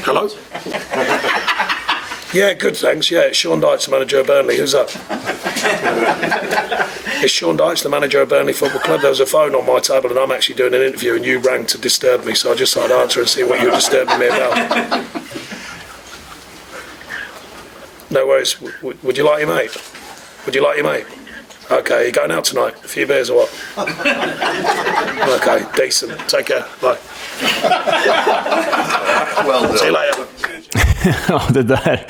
[SPEAKER 4] Hello? Yeah, good, thanks. Yeah, it's Sean Dyche, the manager of Burnley. Who's that? it's Sean Dyche, the manager of Burnley Football Club. There was a phone on my table and I'm actually doing an interview and you rang to disturb me, so I just thought I'd answer and see what you were disturbing me about. No worries. W- would you like your mate? Would you like your mate? Okay, you going out tonight? A few beers or what? okay, decent. Take care. Bye. well done. See you later.
[SPEAKER 2] ja, det där.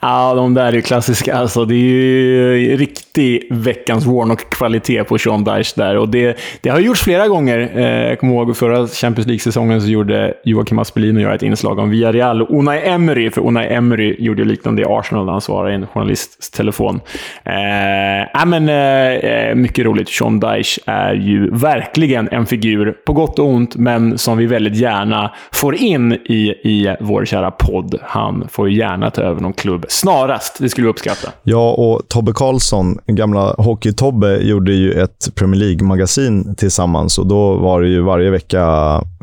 [SPEAKER 2] Ja, de där är ju klassiska. Alltså, det är ju riktig veckans Warnock-kvalitet på Sean Dyche där. Och det, det har gjorts flera gånger. Jag kommer ihåg förra Champions League-säsongen så gjorde Joakim Aspelin och jag ett inslag om Villarreal och Unai Emery. För Unai Emery gjorde liknande i Arsenal när han svarade i en journalists telefon. Eh, äh, men, eh, eh, mycket roligt. Sean Dyche är ju verkligen en figur, på gott och ont, men som vi väldigt gärna får in i, i vår kära podd. Han får gärna ta över någon klubb snarast. Det skulle vi uppskatta.
[SPEAKER 1] Ja, och Tobbe Karlsson, gamla Hockey-Tobbe, gjorde ju ett Premier League-magasin tillsammans. och Då var det ju varje vecka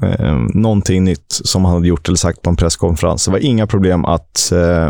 [SPEAKER 1] eh, någonting nytt som han hade gjort eller sagt på en presskonferens. Det var inga problem att eh,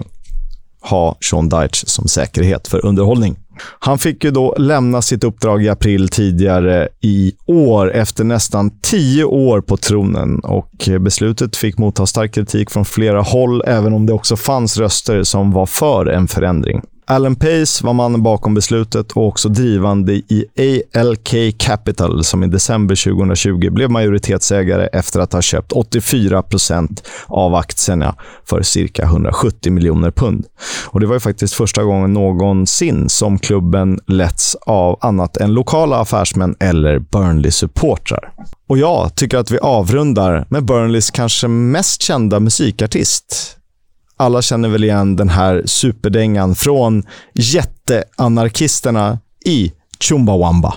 [SPEAKER 1] ha Sean Dyche som säkerhet för underhållning. Han fick ju då lämna sitt uppdrag i april tidigare i år efter nästan tio år på tronen och beslutet fick motta stark kritik från flera håll, även om det också fanns röster som var för en förändring. Alan Pace var mannen bakom beslutet och också drivande i ALK Capital som i december 2020 blev majoritetsägare efter att ha köpt 84 procent av aktierna för cirka 170 miljoner pund. Och Det var ju faktiskt första gången någonsin som klubben letts av annat än lokala affärsmän eller Burnley-supportrar. Och jag tycker att vi avrundar med Burnleys kanske mest kända musikartist, alla känner väl igen den här superdängan från jätteanarkisterna i Chumbawamba.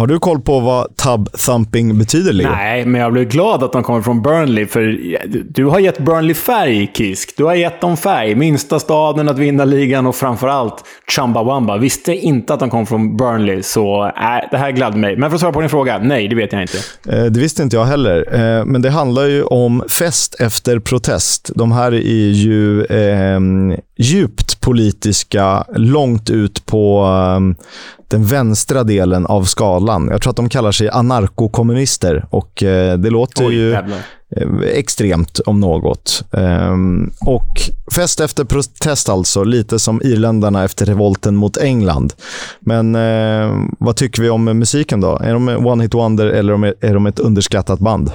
[SPEAKER 1] Har du koll på vad tub thumping betyder, Leo?
[SPEAKER 2] Nej, men jag blev glad att de kommer från Burnley, för du har gett Burnley färg, Kisk. Du har gett dem färg. Minsta staden att vinna ligan och framförallt Chumbawamba. Visste inte att de kom från Burnley, så äh, det här gladde mig. Men för att svara på din fråga, nej, det vet jag inte.
[SPEAKER 1] Eh, det visste inte jag heller, eh, men det handlar ju om fest efter protest. De här är ju eh, djupt politiska, långt ut på eh, den vänstra delen av skalan. Jag tror att de kallar sig anarkokommunister och eh, det låter Oj, ju jävlar. Eh, extremt om något. Um, och fest efter protest alltså, lite som irländarna efter revolten mot England. Men uh, vad tycker vi om musiken då? Är de one hit wonder eller är de ett underskattat band?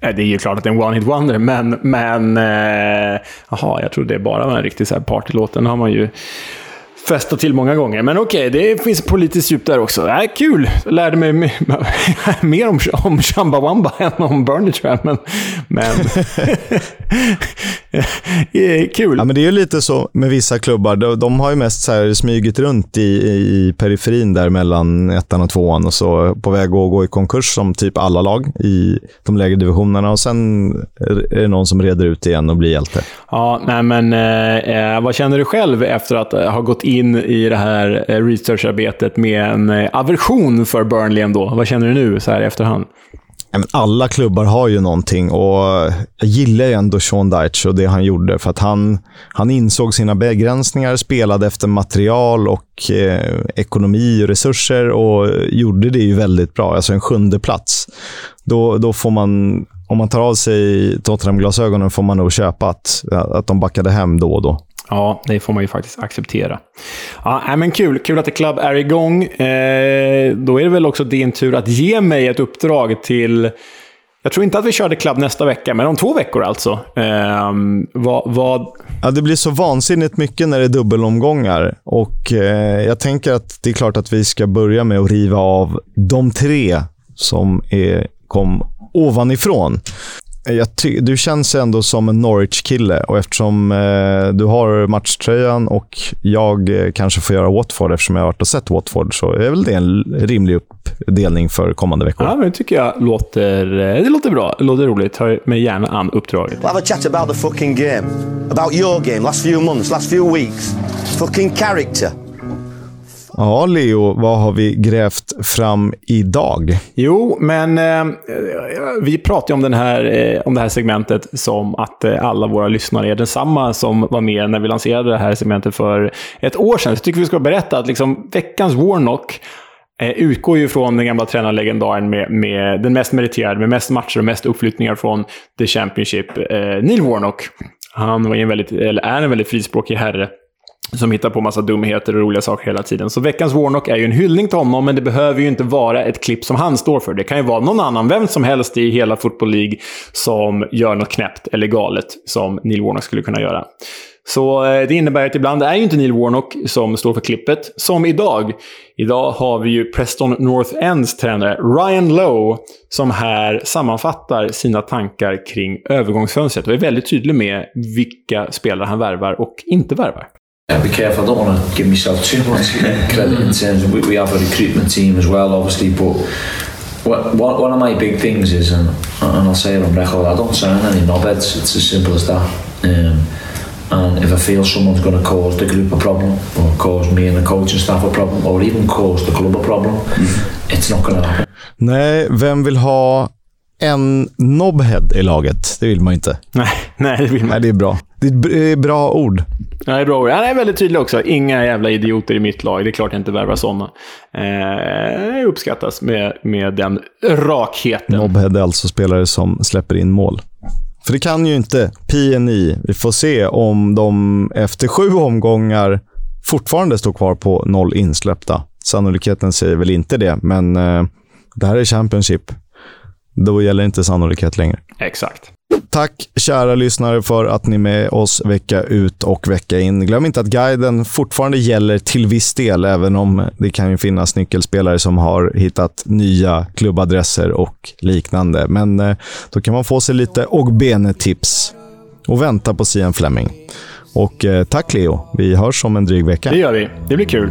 [SPEAKER 2] Eh, det är ju klart att det är en one hit wonder, men... men eh, jaha, jag trodde det bara var en riktig så här partylåt. Den har man ju festat till många gånger. Men okej, okay, det finns politiskt djup där också. Äh, kul! Jag lärde mig mer om, om Chumbawamba än om Bernie tror jag. Men, men kul.
[SPEAKER 1] Ja, men det är ju lite så med vissa klubbar. De, de har ju mest så här smygit runt i, i periferin där mellan ettan och tvåan och så på väg att gå i konkurs som typ alla lag i de lägre divisionerna. Och sen är det någon som reder ut igen och blir hjälte.
[SPEAKER 2] Ja, nej men eh, eh vad känner du själv efter att ha gått in i det här eh, researcharbetet med en eh, aversion för Burnley ändå. Vad känner du nu så här i efterhand?
[SPEAKER 1] Alla klubbar har ju någonting och jag gillar ju ändå Sean Dyche och det han gjorde. För att han, han insåg sina begränsningar, spelade efter material och eh, ekonomi och resurser och gjorde det ju väldigt bra. Alltså en sjunde plats. Då, då får man, om man tar av sig Tottenham-glasögonen får man nog köpa att, att de backade hem då och då.
[SPEAKER 2] Ja, det får man ju faktiskt acceptera. Ja, men kul. Kul att The Club är igång. Eh, då är det väl också din tur att ge mig ett uppdrag till... Jag tror inte att vi kör The Club nästa vecka, men om två veckor alltså. Eh, vad, vad...
[SPEAKER 1] Ja, det blir så vansinnigt mycket när det är dubbelomgångar. Och eh, jag tänker att det är klart att vi ska börja med att riva av de tre som är, kom ovanifrån du känns ändå som en Norwich-kille och eftersom eh, du har matchtröjan och jag eh, kanske får göra Watford eftersom jag har varit och sett Watford så är väl det en rimlig uppdelning för kommande veckor.
[SPEAKER 2] Ja, men det tycker jag låter, eh, det låter bra. Det låter roligt. Ta mig gärna an uppdraget.
[SPEAKER 5] We'll have a chat about the fucking game. About your game, last few months, last few weeks. Fucking character.
[SPEAKER 1] Ja, Leo, vad har vi grävt fram idag?
[SPEAKER 2] Jo, men eh, vi pratade om, den här, eh, om det här segmentet som att eh, alla våra lyssnare är densamma som var med när vi lanserade det här segmentet för ett år sedan. Så jag tycker vi ska berätta att liksom, veckans Warnock eh, utgår ju från den gamla tränarlegendaren med, med den mest meriterade, med mest matcher och mest uppflyttningar från The Championship, eh, Neil Warnock. Han var en väldigt, eller är en väldigt frispråkig herre som hittar på massa dumheter och roliga saker hela tiden. Så veckans Warnock är ju en hyllning till honom, men det behöver ju inte vara ett klipp som han står för. Det kan ju vara någon annan, vem som helst i hela Football League, som gör något knäppt eller galet som Neil Warnock skulle kunna göra. Så eh, det innebär att ibland är ju inte Neil Warnock som står för klippet, som idag. Idag har vi ju Preston North Ends tränare Ryan Lowe som här sammanfattar sina tankar kring övergångsfönstret och är väldigt tydlig med vilka spelare han värvar och inte värvar.
[SPEAKER 6] Be careful. I don't want to give myself too much credit in terms of we, we have a recruitment team as well, obviously. But what, what, one of my big things is, and, and I'll say it on record, I don't sign any knobheads. It's as simple as that. Um, and if I feel someone's going to cause the group a problem, or cause me and the coaching staff a problem, or even cause the club a problem, mm. it's not going to happen.
[SPEAKER 1] Nej, vem vill ha en knobhead i laget? Det vill man inte.
[SPEAKER 2] Nej, nej det vill man
[SPEAKER 1] Nej, det är bra. Det är bra ord.
[SPEAKER 2] Ja, det är bra ord. Han är väldigt tydlig också. Inga jävla idioter i mitt lag. Det är klart jag inte värvar sådana. Eh, uppskattas med, med den rakheten.
[SPEAKER 1] Knobhead är alltså spelare som släpper in mål. För det kan ju inte PNI. Vi får se om de efter sju omgångar fortfarande står kvar på noll insläppta. Sannolikheten säger väl inte det, men eh, det här är Championship. Då gäller inte sannolikhet längre.
[SPEAKER 2] Exakt.
[SPEAKER 1] Tack kära lyssnare för att ni är med oss vecka ut och vecka in. Glöm inte att guiden fortfarande gäller till viss del, även om det kan ju finnas nyckelspelare som har hittat nya klubbadresser och liknande. Men eh, då kan man få sig lite Ogbene-tips och vänta på Sian Fleming. Och eh, tack Leo. Vi hörs om en dryg vecka.
[SPEAKER 2] Det gör vi. Det blir kul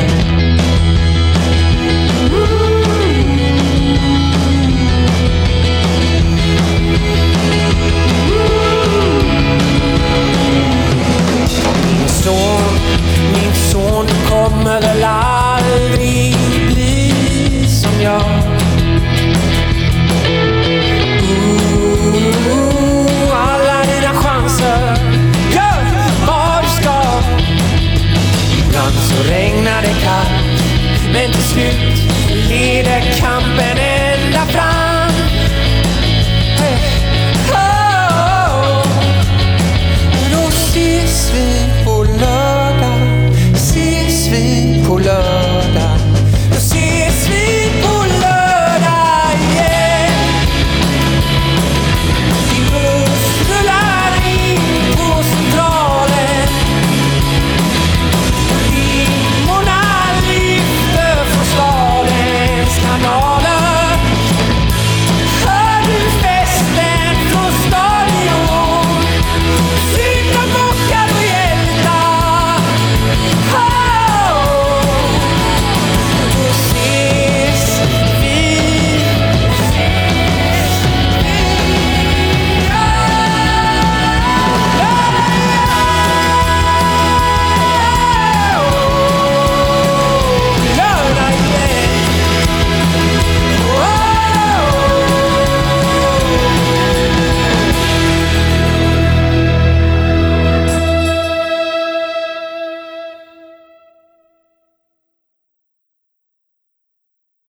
[SPEAKER 7] Ibland